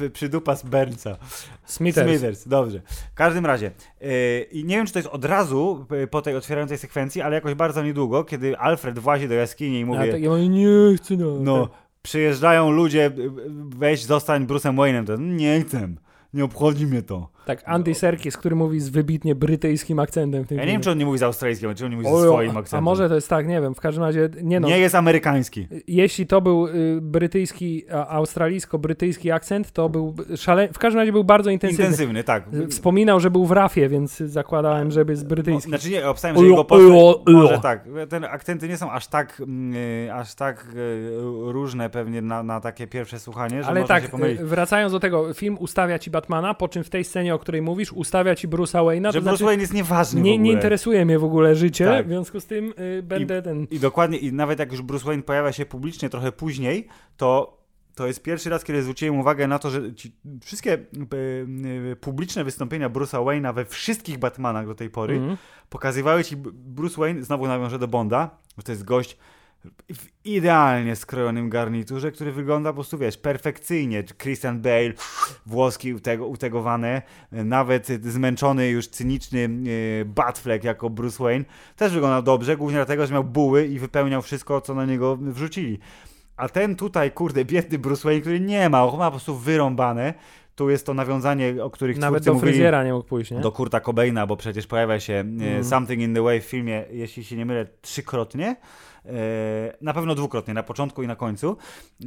y, przydupas Burnsa. Smithers. Smithers, dobrze. W każdym razie, y, i nie wiem, czy to jest od razu y, po tej otwierającej sekwencji, ale jakoś bardzo niedługo, kiedy Alfred włazi do jaskini i mówi... Ja tak, ja mówię, nie chcę, no. no. Przyjeżdżają ludzie, weź, zostań Bruce'em Wayne'em. To nie chcę, nie obchodzi mnie to. Tak, Andy Serkis, który mówi z wybitnie brytyjskim akcentem. W tym ja nie wiem, czy on nie mówi z australijskim, czy on nie mówi ze swoim akcentem. A może to jest tak, nie wiem, w każdym razie, nie no. Nie jest amerykański. Jeśli to był y, brytyjski, australijsko-brytyjski akcent, to był szale... w każdym razie był bardzo intensywny. Intensywny, tak. Wspominał, że był w rafie, więc zakładałem, żeby jest brytyjski. No, znaczy nie, obstałem, że jego postać, może tak, te akcenty nie są aż tak, y, aż tak y, różne pewnie na, na takie pierwsze słuchanie, że Ale tak, się pomylić. wracając do tego, film ustawia ci Batmana, po czym w tej scenie, o której mówisz, ustawia ci Bruce'a Wayne'a. Że to Bruce znaczy, Wayne jest nieważny nie, nie interesuje mnie w ogóle życie, tak. w związku z tym y, będę I, ten... I dokładnie, i nawet jak już Bruce Wayne pojawia się publicznie trochę później, to to jest pierwszy raz, kiedy zwróciłem uwagę na to, że ci wszystkie y, y, publiczne wystąpienia Bruce'a Wayne'a we wszystkich Batmanach do tej pory mm. pokazywały ci Bruce Wayne, znowu nawiążę do Bonda, bo to jest gość w idealnie skrojonym garniturze, który wygląda po prostu, wiesz, perfekcyjnie. Christian Bale, włoski utego, utegowane, nawet zmęczony już cyniczny yy, Batfleck jako Bruce Wayne, też wyglądał dobrze, głównie dlatego, że miał buły i wypełniał wszystko, co na niego wrzucili. A ten tutaj, kurde, biedny Bruce Wayne, który nie ma, ma po prostu wyrąbane, tu jest to nawiązanie, o których Nawet do mówili, fryzjera nie mógł pójść, nie? Do Kurta Cobaina, bo przecież pojawia się mm. Something in the Way w filmie, jeśli się nie mylę, trzykrotnie. E, na pewno dwukrotnie, na początku i na końcu,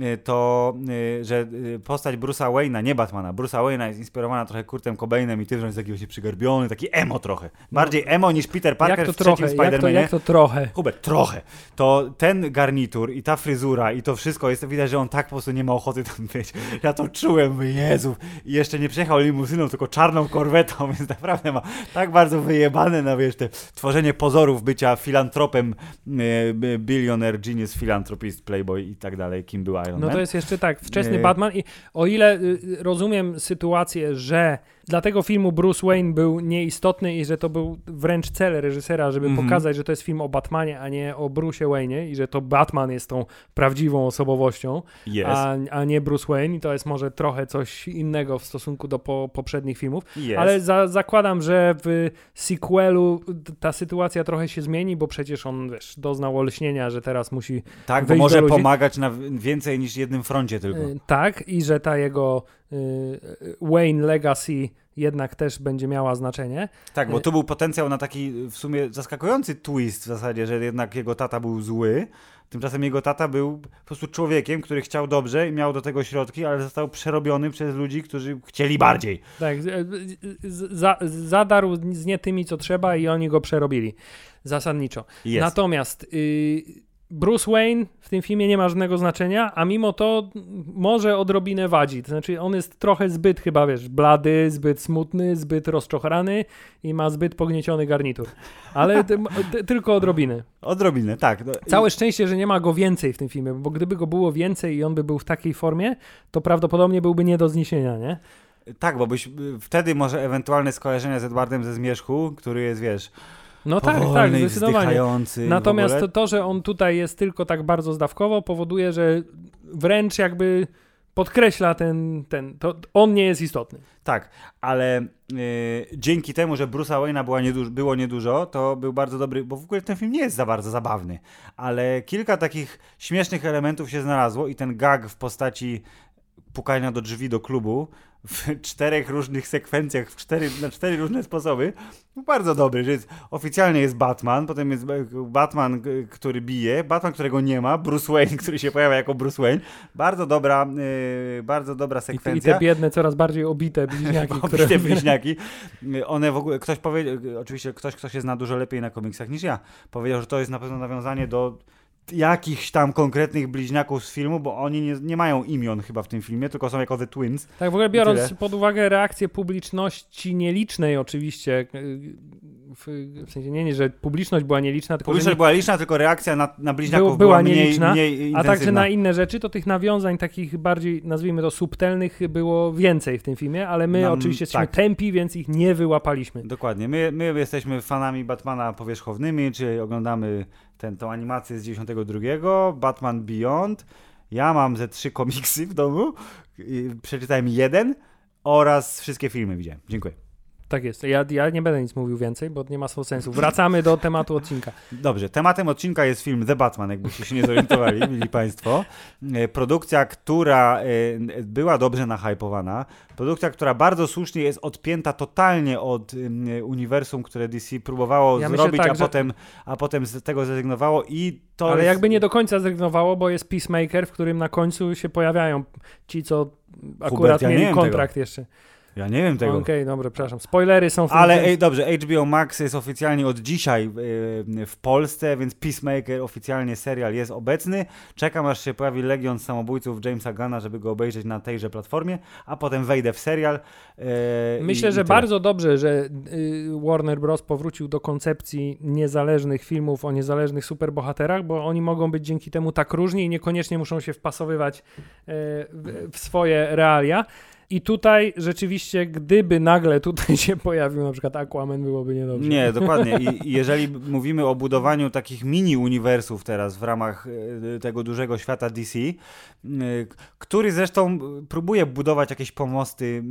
e, to, e, że postać Bruce'a Wayne'a, nie Batmana, Bruce'a Wayne'a jest inspirowana trochę Kurtem Cobainem i tym, że jest taki właśnie przygarbiony, taki emo trochę. Bardziej no. emo niż Peter Parker jak to w trochę, Spider-Manie. Jak to, jak to trochę? Hubert, trochę. To ten garnitur i ta fryzura i to wszystko, jest widać, że on tak po prostu nie ma ochoty tam być. Ja to czułem, Jezu. I jeszcze nie przejechał limuzyną, tylko czarną korwetą, *laughs* więc naprawdę ma tak bardzo wyjebane na, wiesz, te tworzenie pozorów bycia filantropem billionaire, genius, philanthropist, playboy i tak dalej, kim był Iron No Man. to jest jeszcze tak, wczesny Batman i o ile y, rozumiem sytuację, że dla tego filmu Bruce Wayne był nieistotny i że to był wręcz cel reżysera, żeby mm -hmm. pokazać, że to jest film o Batmanie, a nie o Bruce'ie Wayne'ie i że to Batman jest tą prawdziwą osobowością, yes. a, a nie Bruce Wayne i to jest może trochę coś innego w stosunku do po, poprzednich filmów, yes. ale za, zakładam, że w sequelu ta sytuacja trochę się zmieni, bo przecież on, wiesz, doznał olśnienia, że teraz musi Tak, bo może pomagać na więcej niż jednym froncie tylko. Tak i że ta jego Wayne Legacy jednak też będzie miała znaczenie. Tak, bo tu był potencjał na taki w sumie zaskakujący twist w zasadzie, że jednak jego tata był zły. Tymczasem jego tata był po prostu człowiekiem, który chciał dobrze i miał do tego środki, ale został przerobiony przez ludzi, którzy chcieli bardziej. Tak, za, zadarł z nie tymi, co trzeba i oni go przerobili zasadniczo. Jest. Natomiast y, Bruce Wayne w tym filmie nie ma żadnego znaczenia, a mimo to może odrobinę wadzi. To znaczy, on jest trochę zbyt chyba, wiesz, blady, zbyt smutny, zbyt rozczochrany i ma zbyt pognieciony garnitur. Ale tylko odrobinę. Odrobinę, tak. No, Całe szczęście, że nie ma go więcej w tym filmie, bo gdyby go było więcej i on by był w takiej formie, to prawdopodobnie byłby nie do zniesienia, nie? Tak, bo byś wtedy może ewentualne skojarzenia z Edwardem ze Zmierzchu, który jest, wiesz no tak, tak, zdecydowanie. Natomiast to, to, że on tutaj jest tylko tak bardzo zdawkowo, powoduje, że wręcz jakby podkreśla ten, ten to on nie jest istotny. Tak, ale yy, dzięki temu, że Bruce'a Wayne'a była nieduż, było niedużo, to był bardzo dobry, bo w ogóle ten film nie jest za bardzo zabawny, ale kilka takich śmiesznych elementów się znalazło i ten gag w postaci pukania do drzwi do klubu w czterech różnych sekwencjach, w cztery, na cztery różne sposoby. No, bardzo dobry, że jest, oficjalnie jest Batman, potem jest Batman, który bije, Batman, którego nie ma, Bruce Wayne, *laughs* który się pojawia jako Bruce Wayne. Bardzo dobra, yy, bardzo dobra sekwencja. I te biedne, coraz bardziej obite *laughs* bliźniaki. obite które... bliźniaki. One w ogóle, ktoś powiedział, oczywiście ktoś, kto się zna dużo lepiej na komiksach niż ja, powiedział, że to jest na pewno nawiązanie do jakichś tam konkretnych bliźniaków z filmu, bo oni nie, nie mają imion chyba w tym filmie, tylko są jako The Twins. Tak, w ogóle biorąc pod uwagę reakcję publiczności nielicznej oczywiście, w, w, sensie nie, nie, że publiczność była nieliczna, tylko Publiczność nie, była liczna, tylko reakcja na, na bliźniaków był, była, była mniej, nieliczna, mniej a także na inne rzeczy, to tych nawiązań takich bardziej, nazwijmy to subtelnych było więcej w tym filmie, ale my oczywiście jesteśmy tak. tępi, więc ich nie wyłapaliśmy. Dokładnie, my, my jesteśmy fanami Batmana powierzchownymi, czyli oglądamy ten, tą animację z 92, Batman Beyond. Ja mam ze trzy komiksy w domu, przeczytałem jeden oraz wszystkie filmy widziałem. Dziękuję. Tak jest. Ja, ja nie będę nic mówił więcej, bo nie ma sensu. Wracamy do tematu odcinka. Dobrze. Tematem odcinka jest film The Batman, jakbyście się nie zorientowali, *laughs* mili Państwo. E, produkcja, która e, była dobrze nahypowana. Produkcja, która bardzo słusznie jest odpięta totalnie od uniwersum, które DC próbowało ja zrobić, tak, a, że... potem, a potem z tego zrezygnowało i to Ale jest... jakby nie do końca zrezygnowało, bo jest Peacemaker, w którym na końcu się pojawiają ci, co akurat Hubert, ja mieli kontrakt tego. jeszcze. Ja nie wiem tego. Okej, okay, dobra, przepraszam. Spoilery są w tym Ale ej, dobrze, HBO Max jest oficjalnie od dzisiaj yy, w Polsce, więc Peacemaker oficjalnie serial jest obecny. Czekam aż się pojawi Legion Samobójców Jamesa Gana, żeby go obejrzeć na tejże platformie, a potem wejdę w serial. Yy, Myślę, i, że i bardzo dobrze, że yy, Warner Bros. powrócił do koncepcji niezależnych filmów o niezależnych superbohaterach, bo oni mogą być dzięki temu tak różni i niekoniecznie muszą się wpasowywać w, w swoje realia. I tutaj rzeczywiście, gdyby nagle tutaj *laughs* się pojawił na przykład Aquaman, byłoby niedobrze. Nie, *laughs* dokładnie. I jeżeli mówimy o budowaniu takich mini-uniwersów teraz w ramach e, tego dużego świata DC, e, który zresztą próbuje budować jakieś pomosty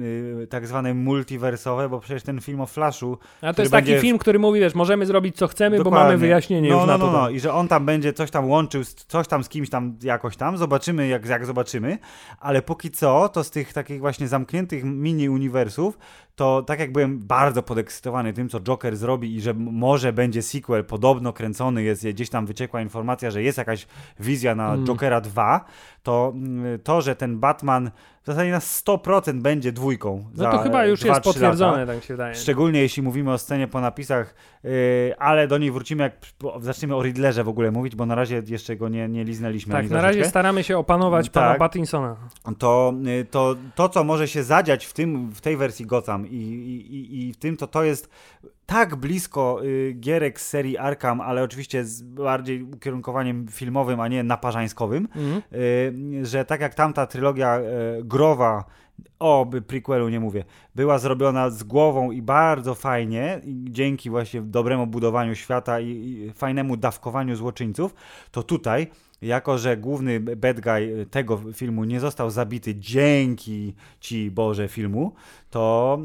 e, tak zwane multiwersowe, bo przecież ten film o Flashu... A to jest taki będzie... film, który mówi, wiesz, możemy zrobić co chcemy, dokładnie. bo mamy wyjaśnienie no, już no, na no, to. No, i że on tam będzie coś tam łączył, coś tam z kimś tam jakoś tam, zobaczymy jak, jak zobaczymy, ale póki co, to z tych takich właśnie właśnie zamkniętych mini-uniwersów, to tak jak byłem bardzo podekscytowany tym, co Joker zrobi i że może będzie sequel, podobno kręcony jest, gdzieś tam wyciekła informacja, że jest jakaś wizja na mm. Jokera 2, to mm, to, że ten Batman w zasadzie na 100% będzie dwójką. No to chyba już 2, jest potwierdzone, lata. tak się wydaje. Szczególnie jeśli mówimy o scenie po napisach, yy, ale do niej wrócimy, jak zaczniemy o Riddlerze w ogóle mówić, bo na razie jeszcze go nie, nie liznęliśmy. Tak, na razie staramy się opanować tak, pana Pattinsona. To, yy, to, to, co może się zadziać w, tym, w tej wersji Gotham i, i, i w tym, to to jest tak blisko y, gierek z serii Arkham, ale oczywiście z bardziej ukierunkowaniem filmowym, a nie naparzańskowym, mm. y, że tak jak tamta trylogia y, growa, o, by prequelu nie mówię, była zrobiona z głową i bardzo fajnie, i dzięki właśnie dobremu budowaniu świata i, i fajnemu dawkowaniu złoczyńców, to tutaj jako że główny bad guy tego filmu nie został zabity dzięki ci Boże filmu, to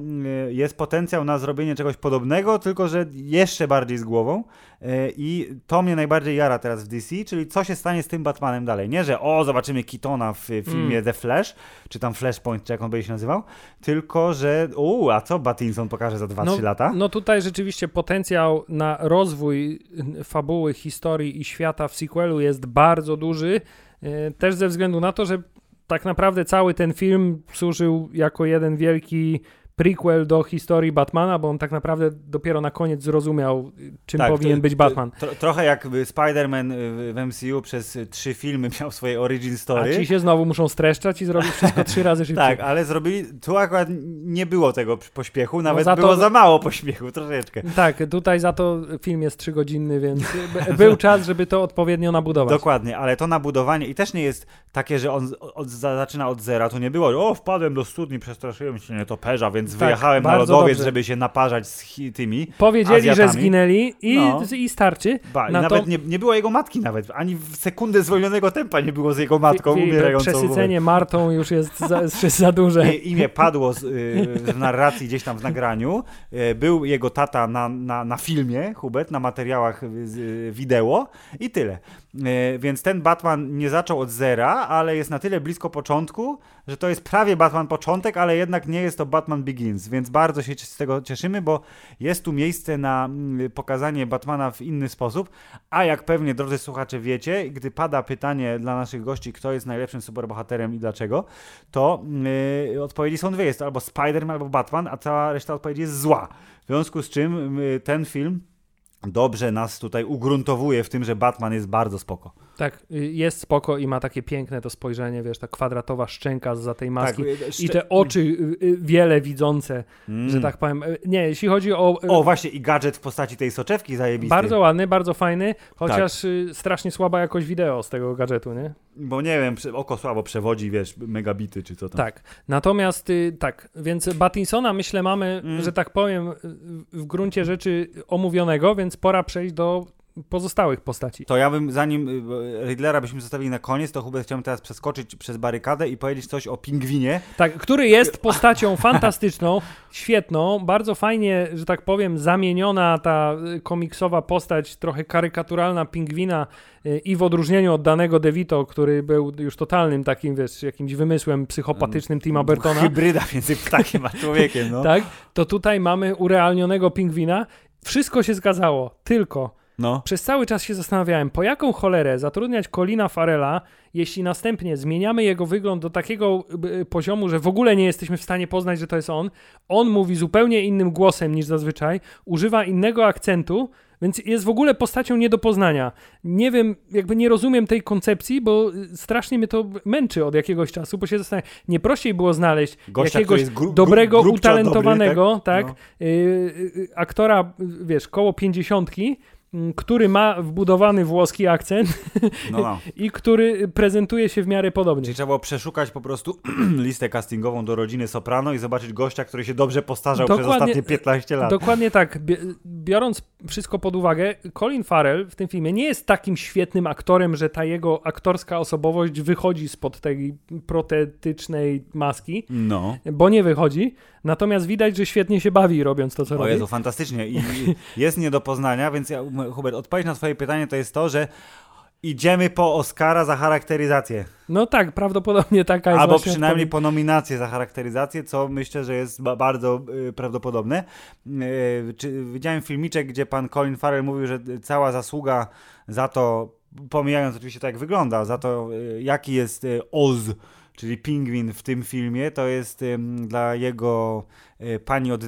jest potencjał na zrobienie czegoś podobnego, tylko że jeszcze bardziej z głową. E, I to mnie najbardziej jara teraz w DC, czyli co się stanie z tym Batmanem dalej. Nie, że o, zobaczymy Kitona w filmie mm. The Flash, czy tam Flashpoint, czy jak on by się nazywał, tylko że, u, a co Batinson pokaże za 2-3 no, lata? No tutaj rzeczywiście potencjał na rozwój fabuły, historii i świata w sequelu jest bardzo duży, e, też ze względu na to, że tak naprawdę cały ten film służył jako jeden wielki prequel do historii Batmana, bo on tak naprawdę dopiero na koniec zrozumiał, czym tak, powinien to, być Batman. To, trochę jak Spider-Man w MCU przez trzy filmy *laughs* miał swoje origin story. A ci się znowu muszą streszczać i zrobić wszystko trzy razy *laughs* szybciej. tak, ale zrobili, tu akurat nie było tego pośpiechu, no nawet no za było za mało pośpiechu, troszeczkę. Tak, tutaj za to film jest trzygodzinny, więc *laughs* był czas, żeby to odpowiednio nabudować. Dokładnie, ale to nabudowanie i też nie jest takie, że on od, zaczyna od zera, to nie było, o wpadłem do studni, przestraszyłem się nietoperza, więc więc tak, wyjechałem na lodowiec, dobrze. żeby się naparzać z tymi Powiedzieli, Azjatami. że zginęli i, no. i starczy. Ba, na nawet to... nie, nie było jego matki nawet, ani w sekundę zwolnionego tempa nie było z jego matką I, umierającą. Przesycenie Martą już jest za, jest za duże. I, imię padło z, y, w narracji gdzieś tam w nagraniu. Y, był jego tata na, na, na filmie, Hubert, na materiałach y, wideo i tyle. Więc ten Batman nie zaczął od zera, ale jest na tyle blisko początku, że to jest prawie Batman początek, ale jednak nie jest to Batman Begins, więc bardzo się z tego cieszymy, bo jest tu miejsce na mm, pokazanie Batmana w inny sposób, a jak pewnie, drodzy słuchacze, wiecie, gdy pada pytanie dla naszych gości, kto jest najlepszym superbohaterem i dlaczego, to yy, odpowiedzi są dwie, jest albo Spider-Man, albo Batman, a cała reszta odpowiedzi jest zła. W związku z czym yy, ten film dobrze nas tutaj ugruntowuje w tym, że Batman jest bardzo spoko. Tak, y, jest spoko i ma takie piękne to spojrzenie, wiesz, ta kwadratowa szczęka za tej maski tak, i te oczy y, wiele widzące, mm. że tak powiem. Nie, jeśli chodzi o... O, właśnie i gadżet w postaci tej soczewki zajebisty. Bardzo ładny, bardzo fajny, chociaż tak. strasznie słaba jakość wideo z tego gadżetu, nie? Bo nie wiem, oko słabo przewodzi, wiesz, megabity czy co tam. Tak, natomiast tak, więc Batinsona myślę mamy, mm. że tak powiem, w gruncie rzeczy omówionego, więc pora przejść do pozostałych postaci. To ja bym, zanim y, Riddlera byśmy zostawili na koniec, to Hubert chciałbym teraz przeskoczyć przez barykadę i powiedzieć coś o pingwinie. Tak, który jest postacią fantastyczną, świetną, bardzo fajnie, że tak powiem, zamieniona ta y, komiksowa postać, trochę karykaturalna pingwina y, i w odróżnieniu od danego DeVito, który był już totalnym takim, wiesz, jakimś wymysłem psychopatycznym Tima Burtona. Hybryda między *laughs* ptakiem a człowiekiem, no. tak, to tutaj mamy urealnionego pingwina. Wszystko się zgadzało, tylko no. Przez cały czas się zastanawiałem, po jaką cholerę zatrudniać Colina Farela, jeśli następnie zmieniamy jego wygląd do takiego y, poziomu, że w ogóle nie jesteśmy w stanie poznać, że to jest on. On mówi zupełnie innym głosem niż zazwyczaj, używa innego akcentu, więc jest w ogóle postacią nie do poznania. Nie wiem, jakby nie rozumiem tej koncepcji, bo y, strasznie mnie to męczy od jakiegoś czasu, bo się zastanawiam, nie prościej było znaleźć Gościa, jakiegoś gru, dobrego, utalentowanego, dobry, tak, tak no. y, y, aktora, wiesz, koło pięćdziesiątki, który ma wbudowany włoski akcent no, no. *laughs* i który prezentuje się w miarę podobnie. Czyli trzeba było przeszukać po prostu *clears throat* listę castingową do rodziny Soprano i zobaczyć gościa, który się dobrze postarzał dokładnie, przez ostatnie 15 lat. Dokładnie tak. Biorąc wszystko pod uwagę, Colin Farrell w tym filmie nie jest takim świetnym aktorem, że ta jego aktorska osobowość wychodzi spod tej protetycznej maski, no. bo nie wychodzi. Natomiast widać, że świetnie się bawi robiąc to, co o robi. O Jezu, fantastycznie. I *laughs* jest nie do poznania, więc ja, Hubert, odpowiedź na twoje pytanie to jest to, że idziemy po Oscara za charakteryzację. No tak, prawdopodobnie taka jest Albo przynajmniej po nominację za charakteryzację, co myślę, że jest ba bardzo y, prawdopodobne. Y, czy, widziałem filmiczek, gdzie pan Colin Farrell mówił, że cała zasługa za to, pomijając oczywiście tak jak wygląda, za to y, jaki jest y, Oz czyli pingwin w tym filmie, to jest dla jego y, pani od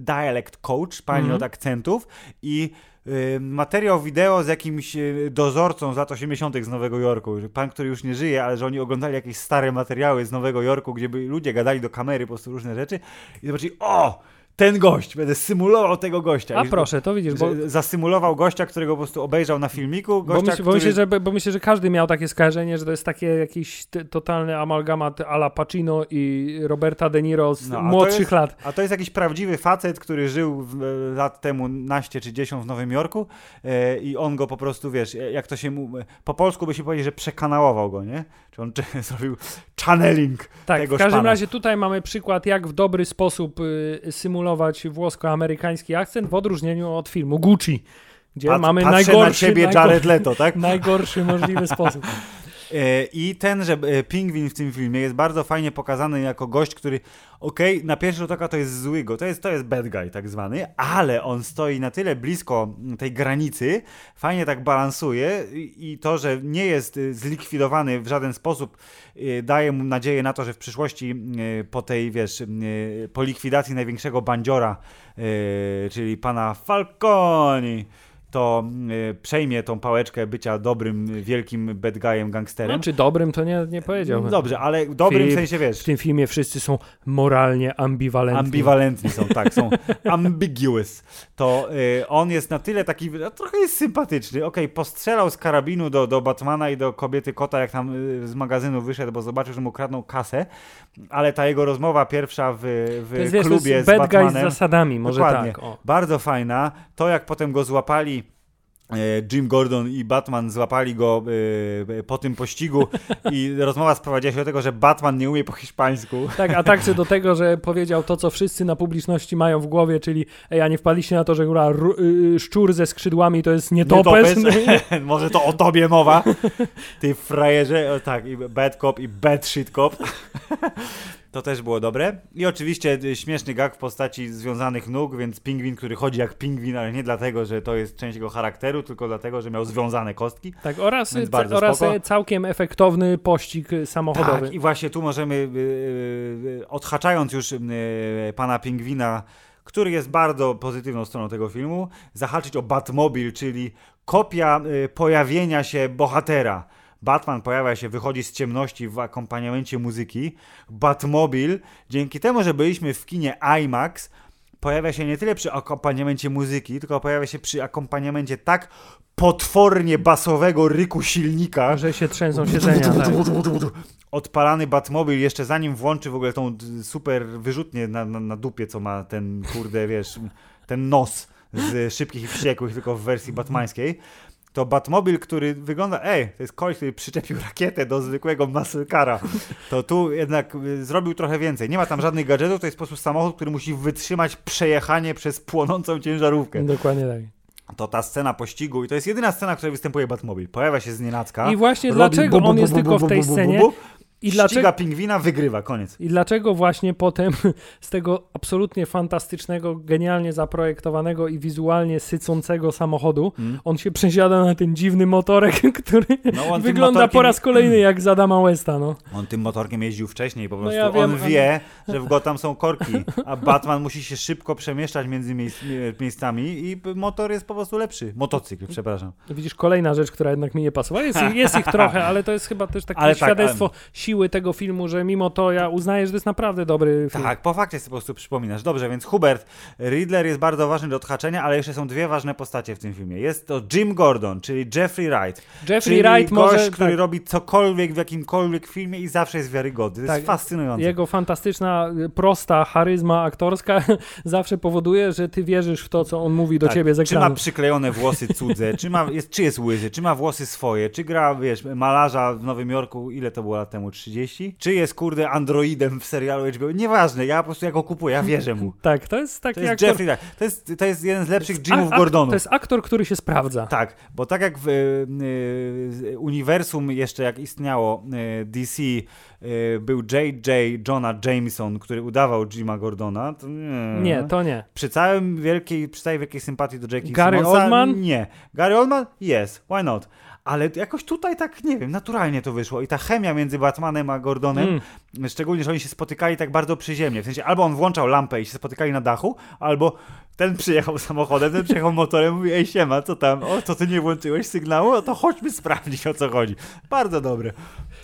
dialect coach, pani mm -hmm. od akcentów i y, materiał wideo z jakimś y, dozorcą z lat 80. z Nowego Jorku. Pan, który już nie żyje, ale że oni oglądali jakieś stare materiały z Nowego Jorku, gdzie by ludzie gadali do kamery po prostu różne rzeczy i zobaczyli, o! Ten gość, będę symulował tego gościa. A proszę, to widzisz, bo... Zasymulował gościa, którego po prostu obejrzał na filmiku. Gościa, bo, myśl, który... bo, myślę, że, bo myślę, że każdy miał takie skojarzenie, że to jest takie jakiś totalny amalgamat ala Pacino i Roberta De Niro z no, młodszych jest, lat. A to jest jakiś prawdziwy facet, który żył w, lat temu naście czy 10 w Nowym Jorku e, i on go po prostu, wiesz, jak to się mu... Po polsku by się powiedzieć, że przekanałował go, nie? Czy on *laughs* zrobił channeling tak, tego w każdym szpana. razie tutaj mamy przykład, jak w dobry sposób y, symulować symulować włosko-amerykański akcent w odróżnieniu od filmu Gucci, gdzie Pat- mamy najgorszy, na ciebie najgor- Jared Leto, tak? najgorszy możliwy sposób. *laughs* E, I ten, że e, pingwin w tym filmie jest bardzo fajnie pokazany jako gość, który, okej, na pierwszy rzut oka to jest zły go, to jest, to jest bad guy tak zwany, ale on stoi na tyle blisko tej granicy, fajnie tak balansuje i, to, że nie jest e, zlikwidowany w żaden sposób, daje mu nadzieję na to, że w przyszłości po tej, wiesz, po likwidacji największego bandziora, czyli pana Falconi, to e, przejmie tą pałeczkę bycia dobrym, wielkim bad guyem, gangsterem. No, czy dobrym to nie, nie powiedziałbym. Dobrze, ale dobrym w Filip, sensie, W wiesz, tym filmie wszyscy są moralnie ambiwalentni. ambiwalentni są, tak, są *laughs* ambiguous. To y, on jest na tyle taki, no, trochę jest sympatyczny. Okej, postrzelał z karabinu do, do Batmana i do kobiety kota, jak tam y, z magazynu wyszedł, bo zobaczył, że mu kradną kasę, ale ta jego rozmowa pierwsza w, w jest, wiesz, to klubie jest z bad guy z Batmanem, zasadami, może Dokładnie. tak. O. bardzo fajna. To, jak potem go złapali Jim Gordon i Batman złapali go e, po tym pościgu i *laughs* rozmowa sprowadziła się do tego, że Batman nie umie po hiszpańsku. Tak, a także do *laughs* tego, że powiedział to, co wszyscy na publiczności mają w głowie, czyli ej, a nie wpadliście na to, że góra, ru- y, szczur ze skrzydłami to jest nietopes. Nietopes. *laughs* Może to o tobie mowa. Ty frajerze. O, tak, i bad cop i bad shit cop. To też było dobre. I oczywiście y, śmieszny gag w postaci związanych nóg, więc pingwin, który chodzi jak pingwin, ale nie dlatego, że to jest część jego charakteru, tylko dlatego, że miał związane kostki. Tak, oraz, bardzo oraz spoko. całkiem efektowny pościg e, samochodowy. Tak, i właśnie tu możemy, y, y, odhaczając już y, pana Pingwina, który jest bardzo pozytywną stroną tego filmu, zahaczyć o Batmobil, czyli kopia y, pojawienia się bohatera. Batman pojawia się, wychodzi z ciemności w akompaniamencie muzyki. Batmobil, dzięki temu, że byliśmy w kinie IMAX, pojawia się nie tyle przy akompaniamencie muzyki, tylko pojawia się przy akompaniamencie tak potwornie basowego ryku silnika, Że się trzęsą siedzenia. *laughs* Tak. odpalany Batmobil jeszcze zanim włączy w ogóle tą super wyrzutnię na, na, na dupie, co ma ten kurde, wiesz, ten nos z szybkich i wściekłych, tylko w wersji batmańskiej. To Batmobil, który wygląda, ej, to jest koleś, który przyczepił *laughs* rakietę do zwykłego muscle cara. To tu jednak y, zrobił trochę więcej. Nie ma tam żadnych gadżetów, to jest po prostu samochód, który musi wytrzymać przejechanie przez płonącą ciężarówkę. Dokładnie tak. To ta scena pościgu i to jest jedyna scena, w której występuje Batmobil. Pojawia się z nienacka. I właśnie dlaczego on jest tylko w tej scenie i Ściga dlaczego, pingwina, wygrywa, koniec. i dlaczego właśnie potem *laughs* z tego absolutnie fantastycznego, genialnie zaprojektowanego i wizualnie sycącego samochodu Mm. on się przesiada na ten dziwny motorek, *laughs* który No, wygląda motorkiem- po raz kolejny jak z Adama Westa, no. On tym motorkiem jeździł wcześniej, po No prostu ja wiem, on wie, że w Gotham są korki, a Batman musi się szybko przemieszczać między miejsc, mie- miejscami i motor jest po prostu lepszy. Motocykl, przepraszam. Widzisz, kolejna rzecz, która jednak mi nie pasowała. Jest, ich- jest ich *laughs* trochę, ale to jest chyba też takie Ale tak, świadectwo siły tego filmu, że mimo to ja uznaję, że to jest naprawdę dobry film. Tak, po fakcie sobie po prostu przypominasz. Dobrze, więc Hubert, Riddler jest bardzo ważny do odhaczenia, ale jeszcze są dwie ważne postacie w tym filmie. Jest to Jim Gordon, czyli Jeffrey Wright. Jeffrey czyli Wright gość, może... który tak, robi cokolwiek w jakimkolwiek filmie i zawsze jest wiarygodny. To Tak, jest fascynujące. Jego fantastyczna, y, prosta charyzma aktorska *laughs* zawsze powoduje, że ty wierzysz w to, co on mówi do Tak, ciebie z Czy ma ekranu. przyklejone włosy cudze, czy, ma, jest, czy jest łyzy, czy ma włosy swoje, czy gra, wiesz, malarza w Nowym Jorku, ile to było lat temu, 30? Czy jest, kurde, androidem w serialu HBO? Nieważne, ja po prostu ja go kupuję, ja wierzę mu. *laughs* Tak, to jest taki To jest aktor... Jeffrey Wright. To jest, to jest jeden z lepszych Jimów Gordonów. To jest aktor, który się sprawdza. Tak, bo tak jak w y, y, uniwersum jeszcze jak istniało y, DC, y, był J.J. Jonah Jameson, który udawał Jima Gordona, to nie. Nie, to nie. Przy, całym wielkiej, przy całej wielkiej sympatii do J.K. Gary Simmonsa, Oldman? Nie. Gary Oldman? Yes, why not? Ale jakoś tutaj tak, nie wiem, naturalnie to wyszło. I ta chemia między Batmanem a Gordonem, Mm. szczególnie, że oni się spotykali tak bardzo przyziemnie. W sensie albo on włączał lampę i się spotykali na dachu, albo ten przyjechał samochodem, ten przyjechał motorem, mówi, ej siema, co tam? O, to ty nie włączyłeś sygnału? No to chodźmy sprawdzić, o co chodzi. Bardzo dobre.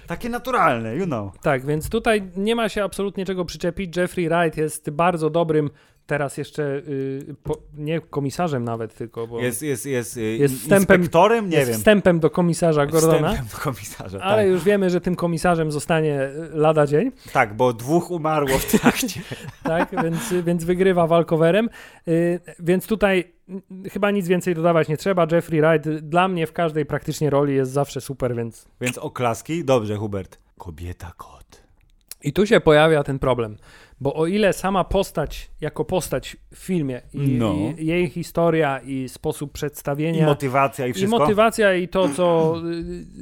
Takie naturalne, you know. Tak, więc tutaj nie ma się absolutnie czego przyczepić. Jeffrey Wright jest bardzo dobrym, teraz jeszcze y, po, nie komisarzem nawet, tylko, bo Jest, jest, jest, y, Jest wstępem- inspektorem? Nie jest wiem. wstępem do komisarza Gordona. Wstępem do komisarza, Ale tak. już wiemy, że tym komisarzem zostanie y, lada dzień, Tak, bo dwóch umarło w trakcie. *laughs* tak? więc, więc wygrywa walkowerem. Więc tutaj chyba nic więcej dodawać nie trzeba. Jeffrey Wright dla mnie w każdej praktycznie roli jest zawsze super, więc Więc oklaski. Dobrze, Hubert. Kobieta kot. I tu się pojawia ten problem, bo o ile sama postać, jako postać w filmie i, No. i jej historia i sposób I przedstawienia motywacja i i wszystko. motywacja i to, co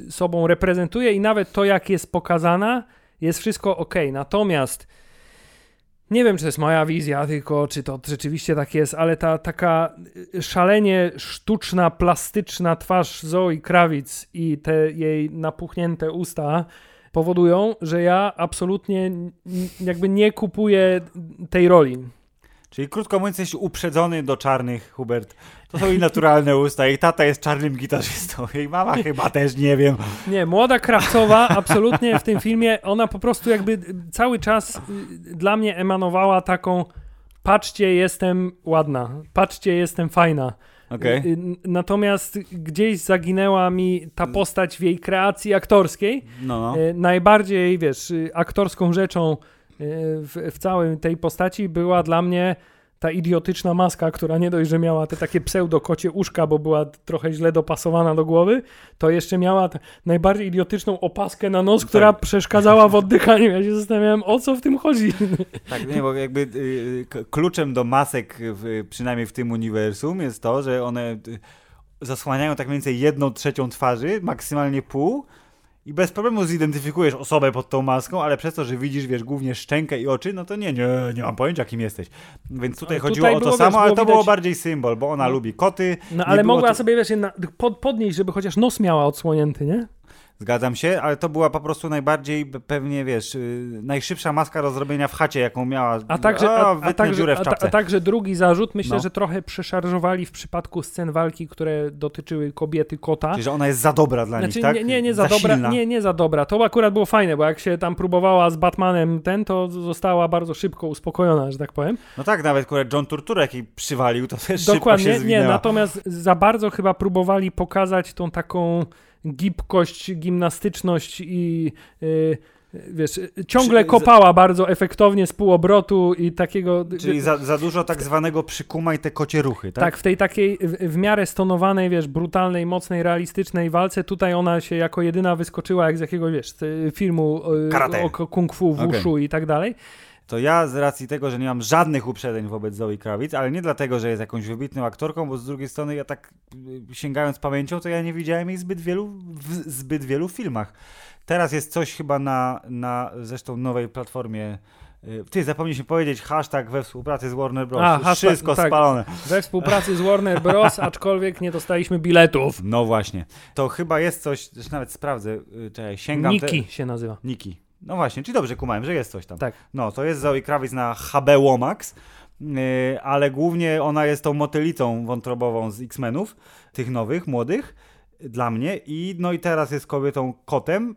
y, sobą reprezentuje i nawet to, jak jest pokazana, jest wszystko ok. Natomiast nie wiem, czy to jest moja wizja, tylko czy to rzeczywiście tak jest, ale ta taka y, szalenie sztuczna, plastyczna twarz Zoe Krawic i te jej napuchnięte usta powodują, że ja absolutnie jakby nie kupuję tej roli. Czyli krótko mówiąc, jesteś uprzedzony do czarnych, Hubert. To są jej naturalne *laughs* usta. Jej tata jest czarnym gitarzystą. Jej mama chyba też, nie wiem. Nie, młoda Krawcowa absolutnie w tym filmie, ona po prostu jakby cały czas y, dla mnie emanowała taką patrzcie, jestem ładna, patrzcie, jestem fajna. Okej. Y, y, Natomiast gdzieś zaginęła mi ta postać w jej kreacji aktorskiej. No, no. Y, Najbardziej, wiesz, y, aktorską rzeczą y, w, w całej tej postaci była dla mnie ta idiotyczna maska, która nie dość, że miała te takie pseudo-kocie uszka, bo była trochę źle dopasowana do głowy, to jeszcze miała najbardziej idiotyczną opaskę na nos, która Tak. przeszkadzała w oddychaniu. Ja się zastanawiałem, o co w tym chodzi. Tak, nie, bo jakby y, k- kluczem do masek, w, przynajmniej w tym uniwersum, jest to, że one y, zasłaniają tak mniej więcej jedną trzecią twarzy, maksymalnie pół. I bez problemu zidentyfikujesz osobę pod tą maską, ale przez to, że widzisz, wiesz, głównie szczękę i oczy, no to nie, nie, nie mam pojęcia, kim jesteś. Więc tutaj Ale chodziło tutaj o to było, samo, wiesz, ale było to było widać- bardziej symbol, bo ona No. lubi koty. No ale było mogła to- sobie, wiesz, na, pod, podnieść, żeby chociaż nos miała odsłonięty, nie? Zgadzam się, ale to była po prostu najbardziej pewnie, wiesz, y, najszybsza maska do zrobienia w chacie, jaką miała. A także, a, a, a, także, a, ta- czapce. a także drugi zarzut, myślę, No. że trochę przeszarżowali w przypadku scen walki, które dotyczyły kobiety kota. Czyli, że ona jest za dobra dla Znaczy, nich, tak? nie, nie, nie za, dobra, silna. nie, nie za dobra. To akurat było fajne, bo jak się tam próbowała z Batmanem ten, to została bardzo szybko uspokojona, że tak powiem. No tak, nawet akurat John Turturek jej przywalił, to też szybko się Dokładnie, nie, zwinęła. natomiast za bardzo chyba próbowali pokazać tą taką gibkość, gimnastyczność i yy, wiesz, ciągle Przy- kopała bardzo efektownie z półobrotu i takiego... Czyli za, za dużo tak zwanego przykumaj te kocie ruchy, tak? Tak, w tej takiej w, w miarę stonowanej, wiesz, brutalnej, mocnej, realistycznej walce, tutaj ona się jako jedyna wyskoczyła jak z jakiegoś, wiesz, filmu y, Karate. o kung fu, wushu i tak dalej. To ja z racji tego, że nie mam żadnych uprzedzeń wobec Zoe Krawic, ale nie dlatego, że jest jakąś wybitną aktorką, bo z drugiej strony ja tak y, sięgając pamięcią, to ja nie widziałem jej zbyt wielu, w zbyt wielu filmach. Teraz jest coś chyba na, na zresztą nowej platformie y, ty, zapomnieliśmy powiedzieć hashtag we współpracy z Warner Bros. A, hashtag, Wszystko tak. spalone. We współpracy z Warner Bros., *laughs* aczkolwiek nie dostaliśmy biletów. No właśnie. To chyba jest coś, też nawet sprawdzę, y, czekaj, sięgam. Niki się nazywa. Niki. No właśnie, czyli dobrze kumałem, że jest coś tam. Tak. No, to jest Zoe Krawic na HB Womax, yy, ale głównie ona jest tą motylicą wątrobową z X-Menów, tych nowych, młodych, dla mnie. I no i teraz jest kobietą kotem.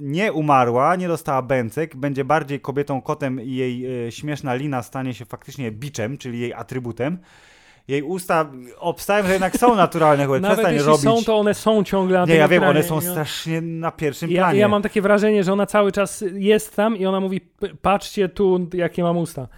Nie umarła, nie dostała bęcek, będzie bardziej kobietą kotem i jej e, śmieszna lina stanie się faktycznie biczem, czyli jej atrybutem. Jej usta obstają, że jednak są naturalne, choć Nawet przestań jeśli robić. są, to one są ciągle Nie, ja wiem, one są strasznie na pierwszym Ja, planie. ja mam takie wrażenie, że ona cały czas jest tam i ona mówi, "P- patrzcie tu, jakie mam usta.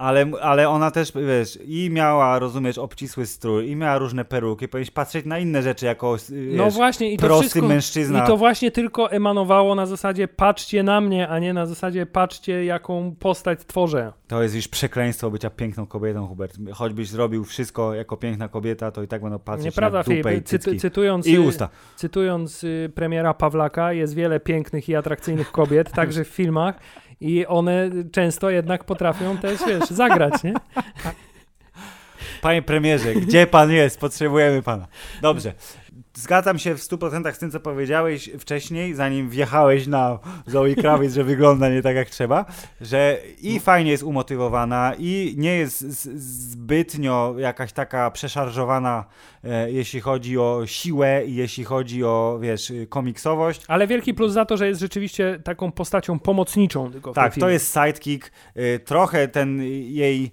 Ale, ale ona też, wiesz, i miała, rozumiesz, obcisły strój, i miała różne peruki, powinieneś patrzeć na inne rzeczy jako, wiesz, No właśnie i to prosty wszystko, mężczyzna. I to właśnie tylko emanowało na zasadzie patrzcie na mnie, a nie na zasadzie patrzcie jaką postać tworzę. To jest już przekleństwo bycia piękną kobietą, Hubert. Choćbyś zrobił wszystko jako piękna kobieta, to i tak będą patrzeć Nieprawda, na dupę Filip. i cycki. cytując, I y, usta. cytując y, premiera Pawlaka, jest wiele pięknych i atrakcyjnych kobiet, także w filmach i one często jednak potrafią też, wiesz, zagrać, nie? Panie premierze, gdzie pan jest? Potrzebujemy pana. Dobrze. Zgadzam się w 100% z tym, co powiedziałeś wcześniej, zanim wjechałeś na Zoe Krawiec, że wygląda nie tak jak trzeba, że i fajnie jest umotywowana, i nie jest zbytnio jakaś taka przeszarżowana, e, jeśli chodzi o siłę i jeśli chodzi o, wiesz, komiksowość. Ale wielki plus za to, że jest rzeczywiście taką postacią pomocniczą tylko Tak, to jest sidekick. y, Trochę ten jej.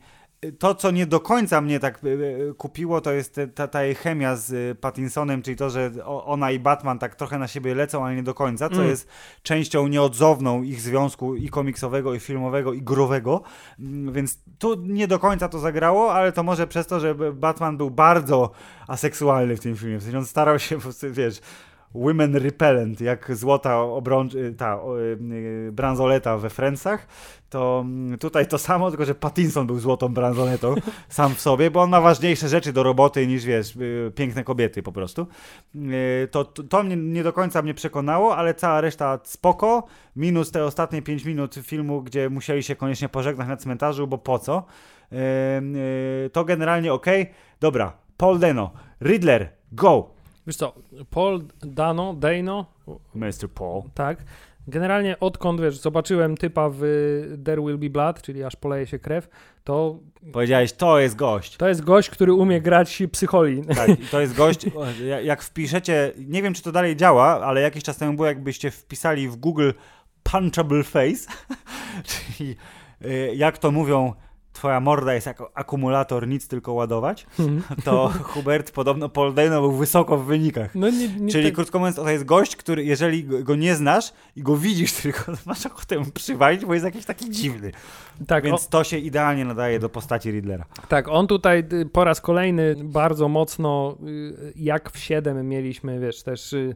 To, co nie do końca mnie tak y, y, kupiło, to jest ta, ta jej chemia z y, Pattinsonem, czyli to, że ona i Batman tak trochę na siebie lecą, ale nie do końca, co Mm. jest częścią nieodzowną ich związku i komiksowego, i filmowego, i growego. Mm, Więc tu nie do końca to zagrało, ale to może przez to, że Batman był bardzo aseksualny w tym filmie. W sensie on starał się, wiesz, Women Repellent, jak złota obrącz, y, ta y, y, bransoleta we Friendsach, to mm, tutaj to samo, tylko że Pattinson był złotą bransoletą *laughs* sam w sobie, bo on ma ważniejsze rzeczy do roboty niż, wiesz, piękne kobiety po prostu. To, to, to mnie nie do końca mnie przekonało, ale cała reszta spoko, minus te ostatnie 5 minut filmu, gdzie musieli się koniecznie pożegnać na cmentarzu, bo po co? To generalnie ok. Dobra, Paul Dano, Riddler, go! Wiesz co, Paul Dano, Dano, Mr. Paul. tak. Generalnie odkąd, wiesz, zobaczyłem typa w There Will Be Blood, czyli aż poleje się krew, to Powiedziałeś, to jest gość. to jest gość, który umie grać psycholi. Tak, to jest gość, ja- jak wpiszecie, nie wiem czy to dalej działa, ale jakiś czas temu było, jakbyście wpisali w Google punchable face, *laughs* czyli y, jak to mówią, twoja morda jest jako akumulator, nic tylko ładować, *laughs* to Hubert, podobno Paul Dano był wysoko w wynikach. No nie, nie Czyli tak- krótko mówiąc, to jest gość, który jeżeli go nie znasz i go widzisz *laughs* tylko, masz ochotę przywalić, bo jest jakiś taki dziwny. tak, Więc to się idealnie nadaje do postaci Riddlera. Tak, on tutaj y, po raz kolejny bardzo mocno, y, jak w 7 mieliśmy, wiesz, też y,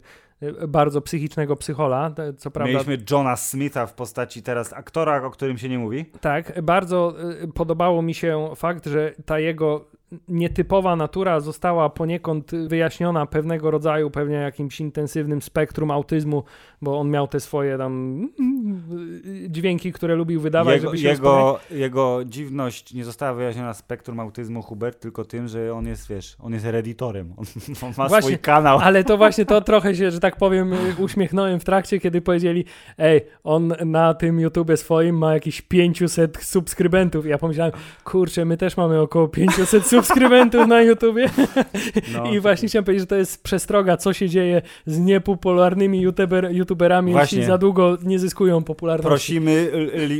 bardzo psychicznego psychola, co prawda. Mieliśmy Johna Smitha w postaci teraz aktora, o którym się nie mówi. Tak, bardzo y, podobało mi się fakt, że ta jego nietypowa natura została poniekąd wyjaśniona pewnego rodzaju, pewnie jakimś intensywnym spektrum autyzmu, bo on miał te swoje tam y, dźwięki, które lubił wydawać, Jego, żeby się jego, jego dziwność nie została wyjaśniona spektrum autyzmu Hubert, tylko tym, że on jest, wiesz, on jest redditorem. On, on ma Właśnie, swój kanał. Ale to właśnie to trochę się, że tak powiem, uśmiechnąłem w trakcie, kiedy powiedzieli, ej, on na tym YouTubie swoim ma jakieś 500 subskrybentów. Ja pomyślałem, kurczę, my też mamy około 500 subskrybentów na YouTubie. No, I właśnie chciałem powiedzieć, że to jest przestroga, co się dzieje z niepopularnymi YouTuber, YouTuberami, Właśnie. jeśli za długo nie zyskują popularności. Prosimy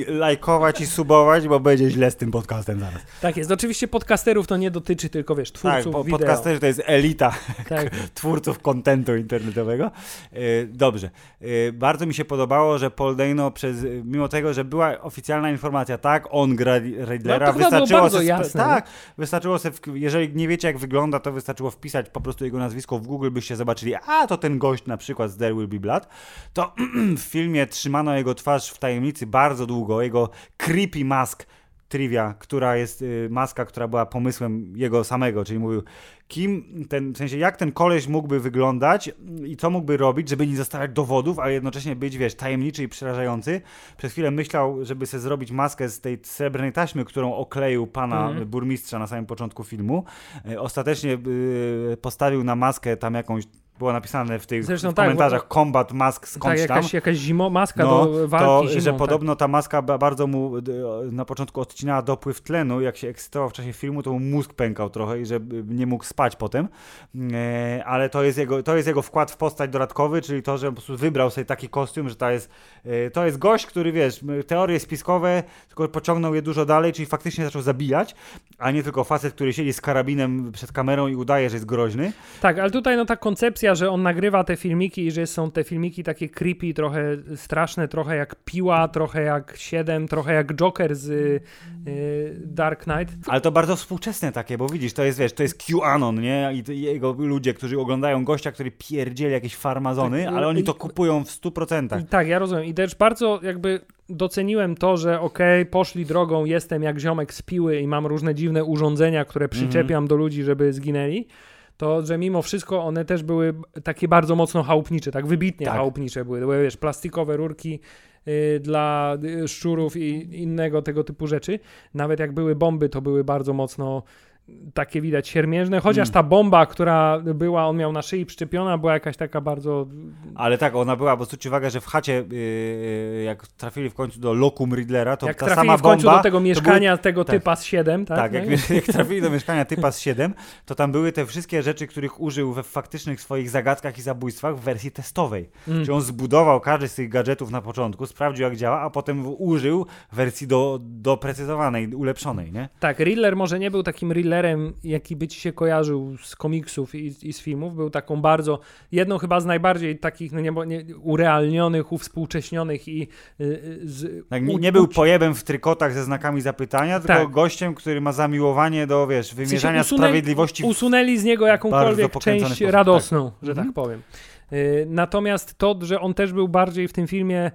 lajkować i subować, bo będzie źle z tym podcastem zaraz. Tak jest. Oczywiście podcasterów to nie dotyczy, tylko wiesz, Tak, twórców bo wideo. podcasterzy to jest elita *laughs* Tak. twórców kontentu internetowego. E, Dobrze. E, Bardzo mi się podobało, że Paul Dano przez, mimo tego, że była oficjalna informacja, tak, on gra Riddlera, No chyba było wystarczyło bardzo jasne, tak, wystarczyło w- jeżeli nie wiecie jak wygląda, to wystarczyło wpisać po prostu jego nazwisko w Google, byście zobaczyli, a to ten gość na przykład z There Will Be Blood, to *clears throat* w filmie trzymano jego twarz w tajemnicy bardzo długo, jego creepy mask trivia, która jest y, maska, która była pomysłem jego samego, czyli mówił, kim ten, w sensie jak ten koleś mógłby wyglądać i co mógłby robić, żeby nie zostawiać dowodów, ale jednocześnie być, wiesz, tajemniczy i przerażający. Przez chwilę myślał, żeby sobie zrobić maskę z tej srebrnej taśmy, którą okleił pana Mhm. burmistrza na samym początku filmu. Y, Ostatecznie y, postawił na maskę tam jakąś było napisane w tych Zresztą w tak, bo- komentarzach combat mask skądś Tak, tam. jakaś, jakaś zimo, maska No, do walki to, zimą. że tak. podobno ta maska ba- bardzo mu na początku odcinała dopływ tlenu, jak się ekscytował w czasie filmu, to mu mózg pękał trochę i że y, nie mógł spać potem, e, ale to jest, jego, to jest jego wkład w postać dodatkowy, czyli to, że po prostu wybrał sobie taki kostium, że to jest, e, to jest gość, który wiesz, teorie spiskowe, tylko pociągnął je dużo dalej, czyli faktycznie zaczął zabijać, a nie tylko facet, który siedzi z karabinem przed kamerą i udaje, że jest groźny. Tak, ale tutaj no ta koncepcja, że on nagrywa te filmiki i że są te filmiki takie creepy, trochę straszne, trochę jak Piła, trochę jak 7, trochę jak Joker z y, Dark Knight. Ale to bardzo współczesne takie, bo widzisz, to jest, wiesz, to jest QAnon, nie? I jego ludzie, którzy oglądają gościa, który pierdzieli jakieś farmazony, Tak, ale oni to kupują w 100%. I tak, ja rozumiem. I też bardzo jakby doceniłem to, że okej, poszli drogą, jestem jak ziomek z piły i mam różne dziwne urządzenia, które przyczepiam do ludzi, żeby zginęli. To, że mimo wszystko one też były takie bardzo mocno chałupnicze, tak wybitnie Tak. chałupnicze były. Były, wiesz, plastikowe rurki y, dla y, szczurów i innego tego typu rzeczy. Nawet jak były bomby, to były bardzo mocno takie widać siermiężne, chociaż Mm. ta bomba, która była, on miał na szyi przyczepiona, była jakaś taka bardzo Ale tak, ona była, bo zwróćcie uwagę, że w chacie, yy, jak trafili w końcu do lokum Riddlera, to jak ta sama w końcu bomba... do tego mieszkania tego tak. typa z 7, tak? Tak, No *laughs* jak, i- jak trafili do mieszkania typa z *laughs* 7, to tam były te wszystkie rzeczy, których użył we faktycznych swoich zagadkach i zabójstwach w wersji testowej. Mm. Czyli on zbudował każdy z tych gadżetów na początku, sprawdził jak działa, a potem użył wersji do, doprecyzowanej, ulepszonej, nie? Tak, Riddler może nie był takim Riddlerem, Jokerem, jaki by ci się kojarzył z komiksów i, i z filmów. Był taką bardzo, jedną chyba z najbardziej takich no nie, nie, urealnionych, uwspółcześnionych i y, z, tak, nie, nie, był pojebem w trykotach ze znakami zapytania, tylko tak. gościem, który ma zamiłowanie do, wiesz, wymierzania w sensie sprawiedliwości. Usunęli z niego jakąkolwiek część sposób, radosną, tak. że tak mhm. powiem. Y, natomiast to, że on też był bardziej w tym filmie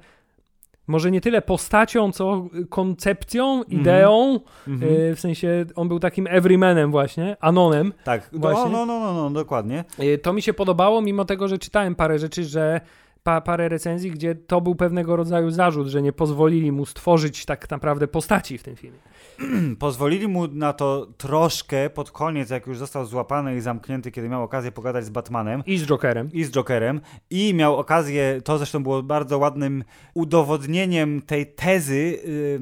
może nie tyle postacią, co koncepcją, mhm. ideą. Mm -hmm. w sensie on był takim everymanem właśnie, anonem. Tak, no, właśnie. No, no, no, no, dokładnie. Y, to mi się podobało, mimo tego, że czytałem parę rzeczy, że pa, parę recenzji, gdzie to był pewnego rodzaju zarzut, że nie pozwolili mu stworzyć tak naprawdę postaci w tym filmie. *clears throat* pozwolili mu na to troszkę pod koniec, jak już został złapany i zamknięty, kiedy miał okazję pogadać z Batmanem. I z Jokerem. I z Jokerem. I miał okazję, to zresztą było bardzo ładnym udowodnieniem tej tezy,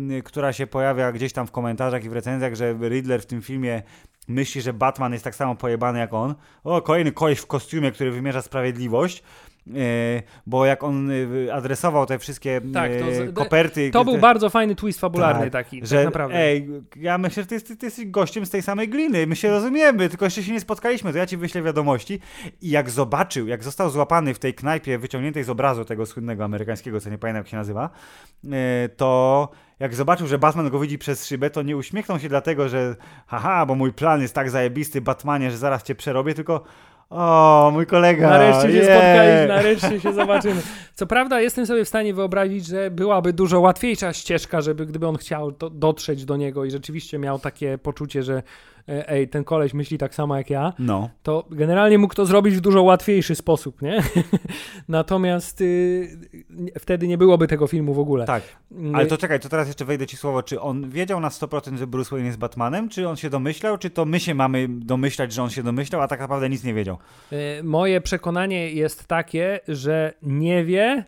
yy, która się pojawia gdzieś tam w komentarzach i w recenzjach, że Riddler w tym filmie myśli, że Batman jest tak samo pojebany jak on. O, kolejny koleś w kostiumie, który wymierza sprawiedliwość. E, bo jak on e, adresował te wszystkie tak, to, e, koperty... To był bardzo fajny twist fabularny tak, taki, tak że, tak naprawdę. Ej, ja myślę, że ty, ty, ty, jesteś gościem z tej samej gliny, my się rozumiemy, tylko jeszcze się nie spotkaliśmy, to ja ci wyślę wiadomości i jak zobaczył, jak został złapany w tej knajpie wyciągniętej z obrazu tego słynnego amerykańskiego, co nie pamiętam jak się nazywa, to jak zobaczył, że Batman go widzi przez szybę, to nie uśmiechnął się dlatego, że haha, bo mój plan jest tak zajebisty, Batmanie, że zaraz cię przerobię, tylko o, mój kolega. Nareszcie się yeah. spotkaliśmy, nareszcie się zobaczymy. Co prawda, jestem sobie w stanie wyobrazić, że byłaby dużo łatwiejsza ścieżka, żeby gdyby on chciał dotrzeć do niego i rzeczywiście miał takie poczucie, że ej, ten koleś myśli tak samo jak ja, no. to generalnie mógł to zrobić w dużo łatwiejszy sposób, nie? *laughs* Natomiast y, wtedy nie byłoby tego filmu w ogóle. Tak, ale to czekaj, to teraz jeszcze wejdę ci słowo, czy on wiedział na 100%, że Bruce Wayne jest Batmanem, czy on się domyślał, czy to my się mamy domyślać, że on się domyślał, a tak naprawdę nic nie wiedział? E, moje przekonanie jest takie, że nie wie,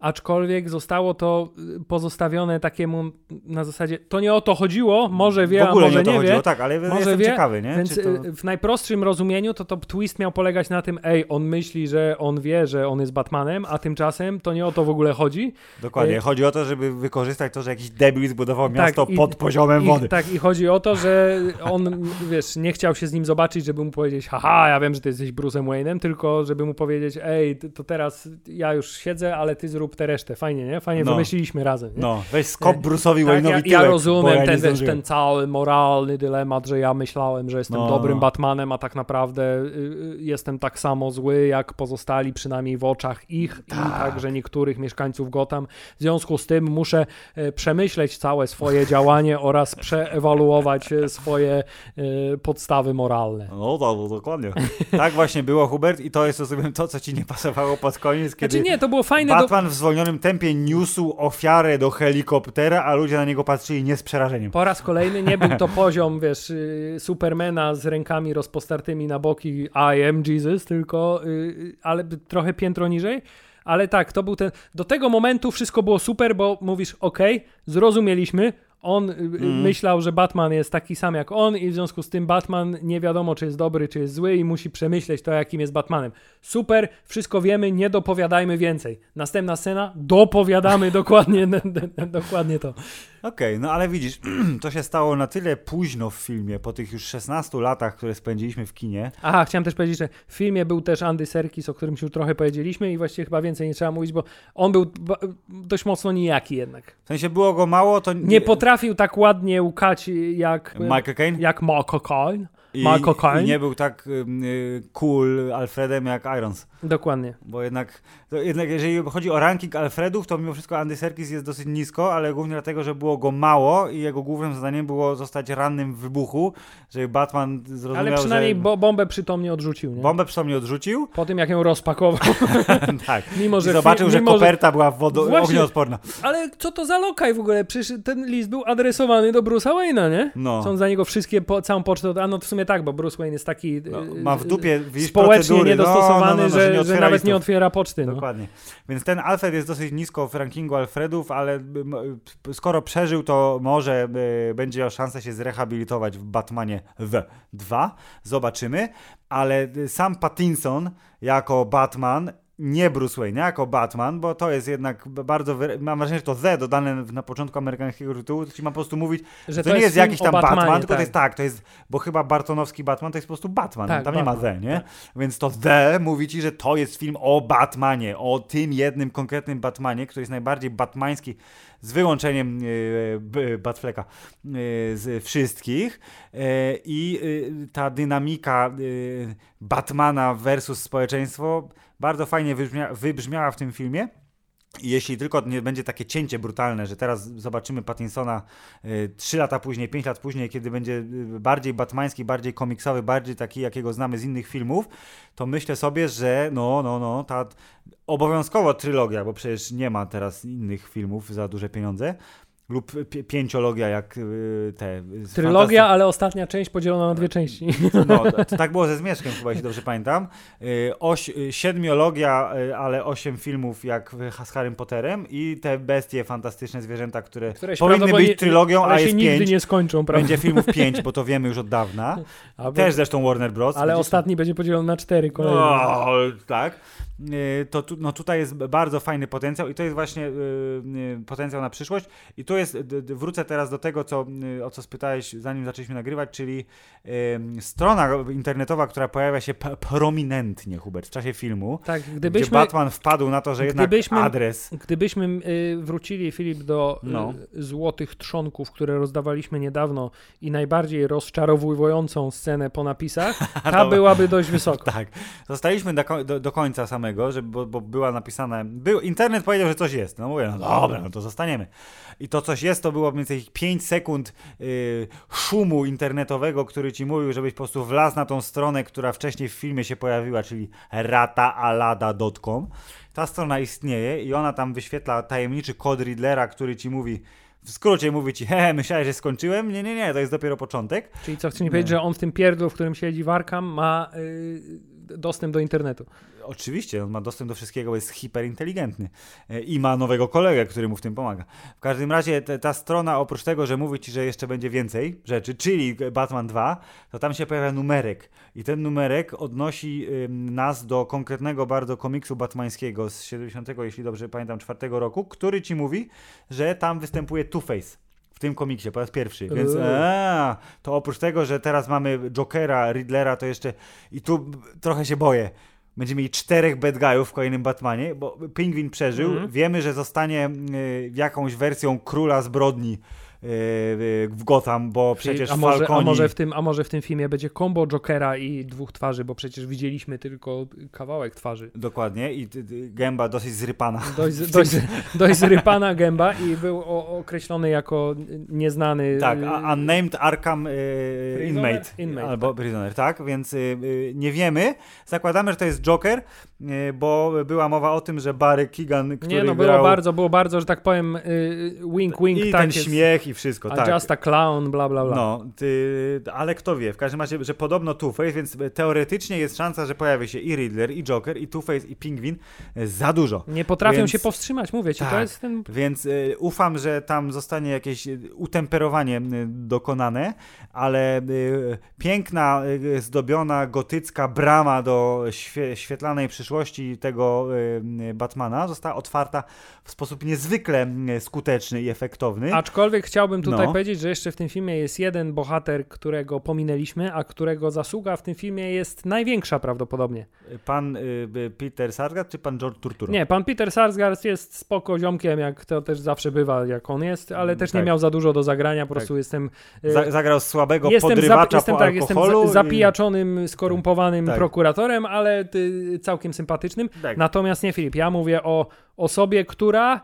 Aczkolwiek zostało to y, pozostawione takiemu na zasadzie, to nie o to chodziło, może wie, w ogóle a może nie, o to nie chodziło, wie. Tak, ale może jestem wie, ciekawy, nie? Więc to... Y, w najprostszym rozumieniu to, to twist miał polegać na tym, ej, on myśli, że on wie, że on jest Batmanem, a tymczasem to nie o to w ogóle chodzi. Dokładnie, e... chodzi o to, żeby wykorzystać to, że jakiś debil zbudował tak, miasto i, pod poziomem i, wody. Tak, i chodzi o to, że on, wiesz, nie chciał się z nim zobaczyć, żeby mu powiedzieć, haha, ja wiem, że ty jesteś Bruce'em Wayne'em, tylko żeby mu powiedzieć, ej, to teraz ja już siedzę, ale ty zrób tę resztę, fajnie, nie? Fajnie no. wymyśliliśmy razem. Nie? No, weź skop Bruce'owi tak, Wayne'owi ja, ja rozumiem ja ten, wiesz, ten cały moralny dylemat, że ja myślałem, że jestem no. dobrym Batmanem, a tak naprawdę y, y, jestem tak samo zły, jak pozostali, przynajmniej w oczach ich tak. i także niektórych mieszkańców Gotham. W związku z tym muszę y, przemyśleć całe swoje działanie *laughs* oraz przeewaluować y, swoje y, podstawy moralne. No, to, no, dokładnie. Tak właśnie było, Hubert, i to jest to, co ci nie pasowało pod koniec, kiedy znaczy nie, to było fajne Batman do... zwolnionym tempie niósł ofiarę do helikoptera, a ludzie na niego patrzyli nie z przerażeniem. Po raz kolejny nie był to poziom, wiesz, y, Supermana z rękami rozpostartymi na boki I am Jesus, tylko, y, ale trochę piętro niżej. Ale tak, to był ten. Do tego momentu wszystko było super, bo mówisz, ok, zrozumieliśmy, on mm. myślał, że Batman jest taki sam jak on i w związku z tym Batman nie wiadomo, czy jest dobry, czy jest zły i musi przemyśleć to, jakim jest Batmanem. Super, wszystko wiemy, nie dopowiadajmy więcej. Następna scena, dopowiadamy *laughs* dokładnie, dokładnie to. Okej, okay, no ale widzisz, *clears throat* to się stało na tyle późno w filmie, po tych już 16 latach, które spędziliśmy w kinie. Aha, chciałem też powiedzieć, że w filmie był też Andy Serkis, o którym już trochę powiedzieliśmy i właściwie chyba więcej nie trzeba mówić, bo on był dość mocno nijaki jednak. W sensie było go mało, to... Nie potrafił tak ładnie ukać jak... Michael Caine? Jak Michael Caine. I, Michael Caine. I nie był tak y, cool Alfredem jak Irons. Dokładnie. Bo jednak, jednak jeżeli chodzi o ranking Alfredów, to mimo wszystko Andy Serkis jest dosyć nisko, ale głównie dlatego, że było go mało i jego głównym zadaniem było zostać rannym w wybuchu, żeby Batman zrozumiał, Ale przynajmniej że... bo bombę przytomnie odrzucił, nie? Bombę przytomnie odrzucił. Po tym, jak ją rozpakował. *laughs* tak. *laughs* mimo, że I zobaczył, że koperta że... była wodo... ognioodporna. Ale co to za lokaj w ogóle? Przecież ten list był adresowany do Bruce'a Wayne'a, nie? No. On za niego wszystkie, po, całą pocztę... A no w sumie tak, bo Bruce Wayne jest taki no, ma w dupie, społecznie niedostosowany, no, no, no, że, że, nawet nie otwiera poczty. No. Dokładnie. Więc ten Alfred jest dosyć nisko w rankingu Alfredów, ale skoro przeżył, to może będzie miał szansę się zrehabilitować w Batmanie w 2. Zobaczymy. Ale sam Pattinson jako Batman nie Bruce Wayne, jako Batman, bo to jest jednak bardzo, wyra- mam wrażenie, że to Z dodane na początku amerykańskiego tytułu, to ci ma po prostu mówić, Że to, nie jest film jakiś tam Batmanie, Batman, tylko tak. to jest tak, to jest, bo chyba Bartonowski Batman to jest po prostu Batman, Tak, tam nie ma Batman, Z, nie? Więc to Z mówi ci, że to jest film o Batmanie, o tym jednym konkretnym Batmanie, który jest najbardziej batmański, z wyłączeniem b- Batfleka e, z wszystkich e, i ta dynamika Batmana versus społeczeństwo bardzo fajnie wybrzmia- wybrzmiała w tym filmie. Jeśli tylko nie będzie takie cięcie brutalne, że teraz zobaczymy Pattinsona y, 3 lata później, 5 lat później, kiedy będzie y, bardziej batmański, bardziej komiksowy, bardziej taki, jakiego znamy z innych filmów, to myślę sobie, że no, no, no, ta obowiązkowo trylogia, bo przecież nie ma teraz innych filmów za duże pieniądze, lub pi- pięciologia jak y, te... z Trylogia, ale ostatnia część podzielona na dwie części. no, to tak było ze Zmierzchem chyba, jeśli dobrze pamiętam. Y, Oś, y, siedmiologia, y, ale osiem filmów jak z Harrym Potterem i te bestie, fantastyczne zwierzęta, które, się powinny być trylogią, ale a się jest nigdy pięć. nie skończą, prawda? Będzie filmów pięć, bo to wiemy już od dawna. *laughs* A, Też zresztą Warner Bros. ale ostatni będzie podzielony na cztery kolejne. No, tak. Y, To tu, no tutaj jest bardzo fajny potencjał i to jest właśnie y, y, potencjał na przyszłość. I tu jest, wrócę teraz do tego, co, o co spytałeś, zanim zaczęliśmy nagrywać, czyli strona internetowa, która pojawia się prominentnie, Hubert, w czasie filmu, Tak, gdzie gdybyśmy, Batman wpadł na to, że jednak gdybyśmy- adres... gdybyśmy wrócili, Filip, do No. złotych trzonków, które rozdawaliśmy niedawno i najbardziej rozczarowującą scenę po napisach, *laughs* ta byłaby dość wysoko. *laughs* Tak, zostaliśmy do, do, do końca samego, żeby, bo, bo była napisane. Był, internet powiedział, że coś jest. No mówię, no dobra, no to zostaniemy. I to coś jest, to było mniej więcej 5 sekund y, szumu internetowego, który ci mówił, żebyś po prostu wlazł na tą stronę, która wcześniej w filmie się pojawiła, czyli rataalada.com. Ta strona istnieje i ona tam wyświetla tajemniczy kod Riddlera, który ci mówi. W skrócie mówi ci, *laughs* he, myślałeś, że skończyłem? Nie, nie, nie, to jest dopiero początek. Czyli co, chcesz mi powiedzieć, że on w tym pierdlu, w którym siedzi w Arkham, ma y, dostęp do internetu. Oczywiście, on ma dostęp do wszystkiego, jest hiperinteligentny E, i ma nowego kolegę, który mu w tym pomaga. W każdym razie te, ta strona, oprócz tego, że mówi ci, że jeszcze będzie więcej rzeczy, czyli Batman 2, to tam się pojawia numerek i ten numerek odnosi nas do konkretnego bardzo komiksu batmańskiego z 70, jeśli dobrze pamiętam, czwartego roku, który ci mówi, że tam występuje Two-Face. W tym komiksie po raz pierwszy. Więc Uuu. a, to oprócz tego, że teraz mamy Jokera, Riddlera, to jeszcze i tu trochę się boję. Będziemy mieli czterech bad guyów w kolejnym Batmanie, bo Pingwin przeżył. Mhm. Wiemy, że zostanie y, jakąś wersją króla zbrodni w Gotham, bo przecież a, może, Falconi... a, może w tym, a może w tym filmie będzie combo Jokera i dwóch twarzy, bo przecież widzieliśmy tylko kawałek twarzy. Dokładnie i gęba dosyć zrypana. Dość, *laughs* dość, dość zrypana gęba i był określony jako nieznany. *laughs* Tak, y, Unnamed Arkham y? Inmate, Inmate, albo Prisoner, tak, więc y, nie wiemy. Zakładamy, że to jest Joker, bo była mowa o tym, że Barry Keegan, który Nie, no grał... było bardzo, było bardzo, że tak powiem, wink, wink, I tak ten jest, śmiech i wszystko, a tak. just a clown, bla, bla, bla. No, ty, ale kto wie, w każdym razie, że podobno Two-Face, więc teoretycznie jest szansa, że pojawi się i Riddler, i Joker, i Two-Face, i Pingwin. E, Za dużo. Nie potrafią Więc- się powstrzymać, mówię ci, to Tak. jest ten... Więc y, ufam, że tam zostanie jakieś y, utemperowanie dokonane, ale y, piękna, y, zdobiona, gotycka brama do świe, świetlanej przyszłości tego Batmana została otwarta w sposób niezwykle skuteczny i efektowny. Aczkolwiek chciałbym tutaj No. powiedzieć, że jeszcze w tym filmie jest jeden bohater, którego pominęliśmy, a którego zasługa w tym filmie jest największa prawdopodobnie. Pan y, y, Peter Sarsgaard czy pan George Turturro? Nie, pan Peter Sarsgaard jest spoko ziomkiem, jak to też zawsze bywa, jak on jest, ale też nie Tak. miał za dużo do zagrania, po prostu jestem... y, Za, zagrał słabego Jestem, podrywacza jestem, po tak, jestem za- zapijaczonym, skorumpowanym Tak. prokuratorem, ale y, całkiem sympatycznym. i, tak. Natomiast nie, Filip, ja mówię o osobie, która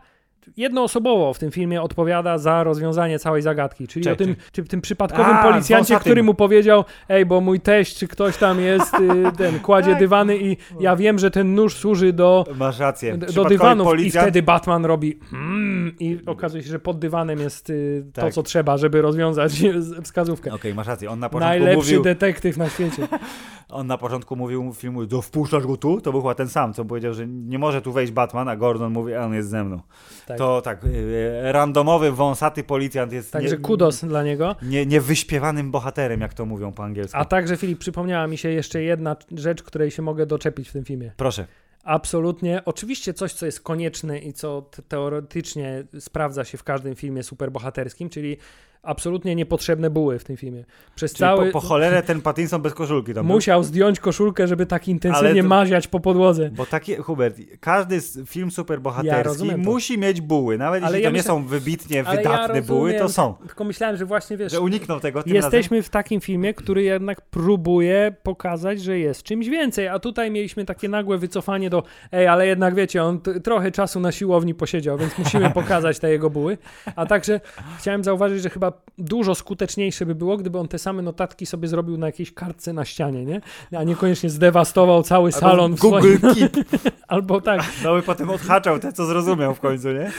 jednoosobowo w tym filmie odpowiada za rozwiązanie całej zagadki, czyli o tym, czy, tym przypadkowym A, policjancie, który mu powiedział, ej, bo mój teść, czy ktoś tam jest, y, *laughs* ten, kładzie Tak. dywany i ja wiem, że ten nóż służy do, Masz rację. do dywanów i policjant- wtedy Batman robi mm, i okazuje się, że pod dywanem jest y, to, Tak. co trzeba, żeby rozwiązać *laughs* wskazówkę. Okej, masz rację. On na początku Najlepszy mówił, detektyw na świecie. *laughs* on na początku mówił w filmu, to wpuszczasz go tu? To był chyba ten sam, co powiedział, że nie może tu wejść Batman, a Gordon mówi, a on jest ze mną. Tak. To tak, y, randomowy, wąsaty policjant jest Także nie, kudos dla niego. nie, niewyśpiewanym bohaterem, jak to mówią po angielsku. A także, Filip, przypomniała mi się jeszcze jedna rzecz, której się mogę doczepić w tym filmie. Proszę. absolutnie, oczywiście coś, co jest konieczne i co te- teoretycznie sprawdza się w każdym filmie superbohaterskim, czyli absolutnie niepotrzebne buły w tym filmie. Przez Czyli cały... po, po cholerę ten Pattinson bez koszulki tam był. Musiał zdjąć koszulkę, żeby tak intensywnie to- maziać po podłodze. Bo taki, Hubert, każdy film Ja superbohaterski to. musi mieć buły. Nawet Ale jeśli ja to nie są wybitnie Ale wydatne ja buły, to są. Tylko myślałem, że właśnie wiesz, Że uniknął tego tym jesteśmy w takim filmie, który jednak próbuje pokazać, że jest czymś więcej, a tutaj mieliśmy takie nagłe wycofanie do ej, ale jednak wiecie, on trochę czasu na siłowni posiedział, więc musimy *laughs* pokazać te jego buły. A także chciałem zauważyć, że chyba dużo skuteczniejsze by było, gdyby on te same notatki sobie zrobił na jakiejś kartce na ścianie, nie? A niekoniecznie zdewastował cały razem. salon w Google swoim... Keep. *laughs* Albo tak, No by potem odhaczał te, co zrozumiał w końcu, nie?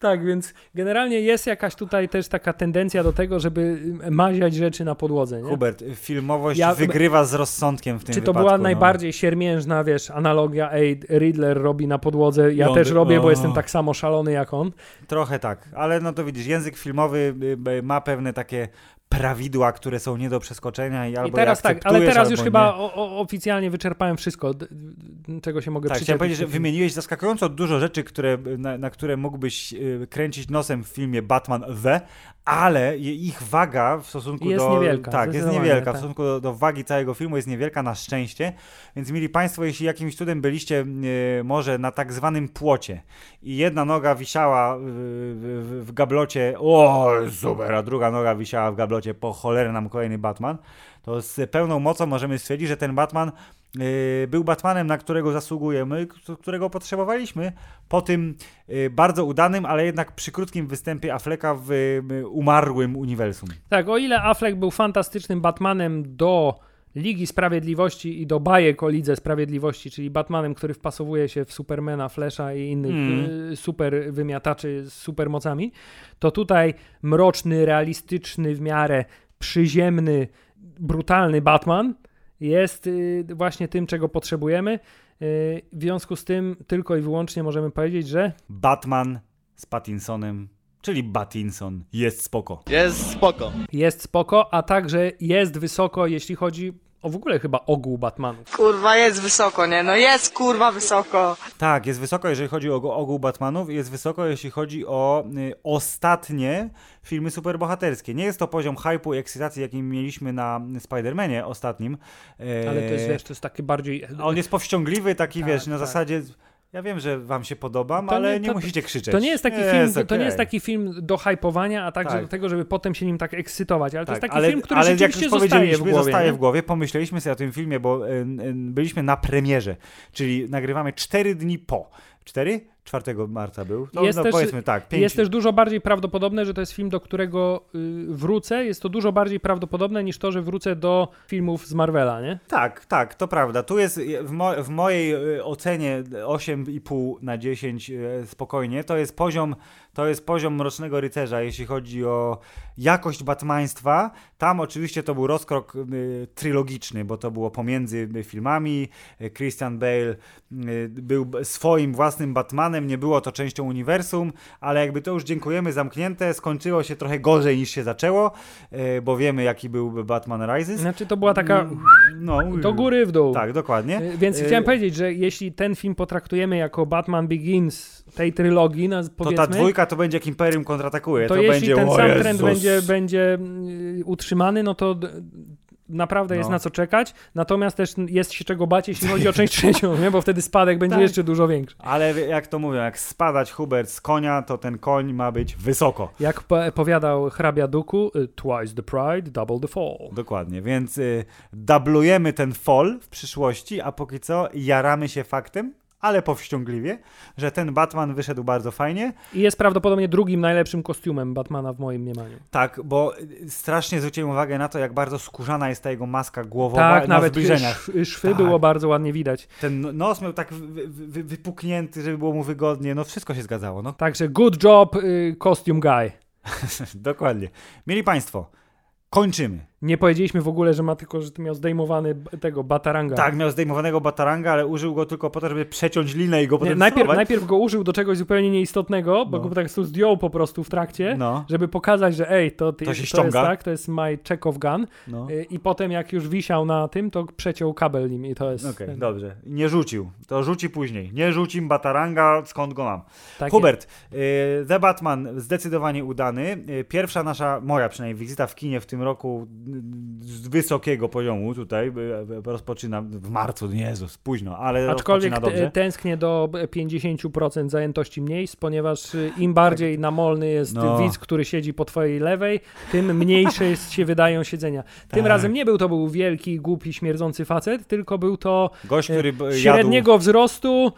tak, więc generalnie jest jakaś tutaj też taka tendencja do tego, żeby maziać rzeczy na podłodze, nie? Hubert, filmowość Ja- wygrywa z rozsądkiem w tym Czy to wypadku. była no. najbardziej siermiężna, wiesz, analogia, ej, Riddler robi na podłodze, ja I też robię, bo o. jestem tak samo szalony jak on. Trochę tak, ale no to widzisz, język filmowy y, y, ma pewne takie prawidła, które są nie do przeskoczenia i albo I teraz tak, ale teraz już chyba o, o, oficjalnie wyczerpałem wszystko, czego się mogę Tak, chciałem powiedzieć, że wymieniłeś zaskakująco dużo rzeczy, które, na, na które mógłbyś y, kręcić nosem w filmie Batman The, ale ich waga w stosunku Jest do... niewielka, Tak, jest niewielka. tak. W stosunku do, do wagi całego filmu jest niewielka na szczęście. Więc mieli Państwo, jeśli jakimś cudem byliście y, może na tak zwanym płocie i jedna noga wisiała w, w, w gablocie, o super, a druga noga wisiała w gablocie, po cholerę nam kolejny Batman, to z pełną mocą możemy stwierdzić, że ten Batman y, był Batmanem, na którego zasługujemy, którego potrzebowaliśmy po tym y, bardzo udanym, ale jednak przy krótkim występie Afflecka w y, umarłym uniwersum. Tak, o ile Affleck był fantastycznym Batmanem do Ligi Sprawiedliwości i do bajek o Lidze Sprawiedliwości, czyli Batmanem, który wpasowuje się w Supermana, Flasha i innych Mm. y, super wymiataczy z supermocami, to tutaj mroczny, realistyczny w miarę, przyziemny, brutalny Batman jest y, właśnie tym, czego potrzebujemy. Y, w związku z tym tylko i wyłącznie możemy powiedzieć, że Batman z Pattinsonem, czyli Batinson, jest spoko. Jest spoko. jest spoko, a także jest wysoko, jeśli chodzi o w ogóle chyba ogół Batmanów. Kurwa, jest wysoko, nie? No jest kurwa wysoko. Tak, jest wysoko, jeżeli chodzi o ogół Batmanów i jest wysoko, jeśli chodzi o y, ostatnie filmy superbohaterskie. Nie jest to poziom hypu i ekscytacji, jaki mieliśmy na Spider-Manie ostatnim. e, Ale to jest, wiesz, to jest takie bardziej... A On jest powściągliwy, taki Tak, wiesz, na tak. zasadzie. Ja wiem, że wam się podobam, To ale nie- nie, to- musicie krzyczeć. To nie jest taki film, to okej. nie jest taki film do hypowania, a także Tak. do tego, żeby potem się nim tak ekscytować, ale to jest taki ale, film, który ale jak rzeczywiście już zostaje w głowie. zostaje nie? w głowie. Pomyśleliśmy sobie o tym filmie, bo y, y, byliśmy na premierze, czyli nagrywamy 4 dni po. 4? 4 marca był. To, Jest no, też- powiedzmy tak, 5. Jest też dużo bardziej prawdopodobne, że to jest film, do którego y, wrócę. Jest to dużo bardziej prawdopodobne niż to, że wrócę do filmów z Marvela, nie? Tak, tak, to prawda. Tu jest y, w, mo w mojej y, ocenie 8,5 na 10 y, spokojnie. To jest poziom, to jest poziom Mrocznego Rycerza, jeśli chodzi o jakość batmaństwa. Tam oczywiście to był rozkrok y, trylogiczny, bo to było pomiędzy y, filmami. Y, Christian Bale y, był swoim własnym Batmanem, nie było to częścią uniwersum, ale jakby to już dziękujemy zamknięte, skończyło się trochę gorzej niż się zaczęło, y, bo wiemy jaki był Batman Rises. Znaczy to była taka No, do góry w dół. tak, dokładnie. Y, Więc Y, chciałem powiedzieć, że jeśli ten film potraktujemy jako Batman Begins tej trylogii, no, To ta dwójka to będzie jak Imperium kontratakuje. to, To, jeśli będzie ten sam trend będzie, będzie y, utrzymany, no to naprawdę jest No. na co czekać. Natomiast też jest się czego bać, jeśli chodzi o część *laughs* trzecią, nie? bo wtedy spadek będzie Tak. jeszcze dużo większy. Ale jak to mówią, jak spadać Hubert z konia, to ten koń ma być wysoko. Jak po- powiadał hrabia Duku, y, twice the pride, double the fall. Dokładnie, więc y, dublujemy ten fall w przyszłości, a póki co jaramy się faktem, ale powściągliwie, że ten Batman wyszedł bardzo fajnie. I jest prawdopodobnie drugim najlepszym kostiumem Batmana w moim mniemaniu. Tak, bo y, strasznie zwróciłem uwagę na to, jak bardzo skórzana jest ta jego maska głowowa Tak, na nawet zbliżeniach. sz- szwy Tak. było bardzo ładnie widać. Ten nos miał tak wy, wy, wy, wypuknięty, żeby było mu wygodnie. No wszystko się zgadzało. No Także good job, y, costume guy. *laughs* Dokładnie. Mieli Państwo, kończymy. Nie powiedzieliśmy w ogóle, że ma tylko, że miał zdejmowany tego Bataranga. Tak, miał zdejmowanego bataranga, ale użył go tylko po to, żeby przeciąć linę i go Nie, potem najpierw, wsuwać. najpierw go użył do czegoś zupełnie nieistotnego, bo No. go prostu zdjął po prostu w trakcie, No, żeby pokazać, że ej, to, ty, To się jest ściąga. tak, to jest my Chekhov gun. no. Y, I potem jak już wisiał na tym, to przeciął kabel nim i to jest... Okej, ten- dobrze. Nie rzucił. To rzuci później. Nie rzucim bataranga, skąd go mam. tak Hubert, y, The Batman zdecydowanie udany. Y, Pierwsza nasza, moja przynajmniej, wizyta w kinie w tym roku z wysokiego poziomu tutaj y, y, rozpoczyna w marcu, Jezus, późno, ale Aczkolwiek rozpoczyna dobrze. te- tęsknię do 50% zajętości miejsc, ponieważ im bardziej namolny jest No. widz, który siedzi po twojej lewej, tym mniejsze jest, się wydają siedzenia. Tym Tak. razem nie był to był wielki, głupi, śmierdzący facet, tylko był to Gość, który b- jadł... średniego wzrostu,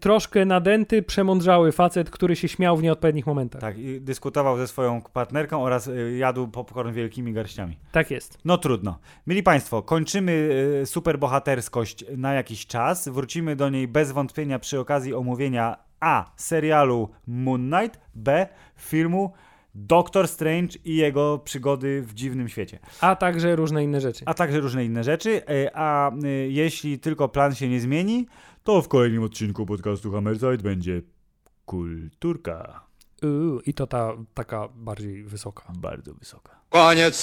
troszkę nadęty, przemądrzały facet, który się śmiał w nieodpowiednich momentach. Tak, Tak, i dyskutował ze swoją partnerką oraz jadł popcorn wielkimi garściami. Jest. No trudno. Mili Państwo, kończymy y, superbohaterskość na jakiś czas. Wrócimy do niej bez wątpienia przy okazji omówienia A. serialu Moon Knight, B. filmu Doctor Strange i jego przygody w dziwnym świecie. A także różne inne rzeczy. A także różne inne rzeczy. Y, A y, jeśli tylko plan się nie zmieni, to w kolejnym odcinku podcastu Hammerside będzie kulturka. Uuu, I to ta taka bardziej wysoka. Bardzo wysoka. Koniec.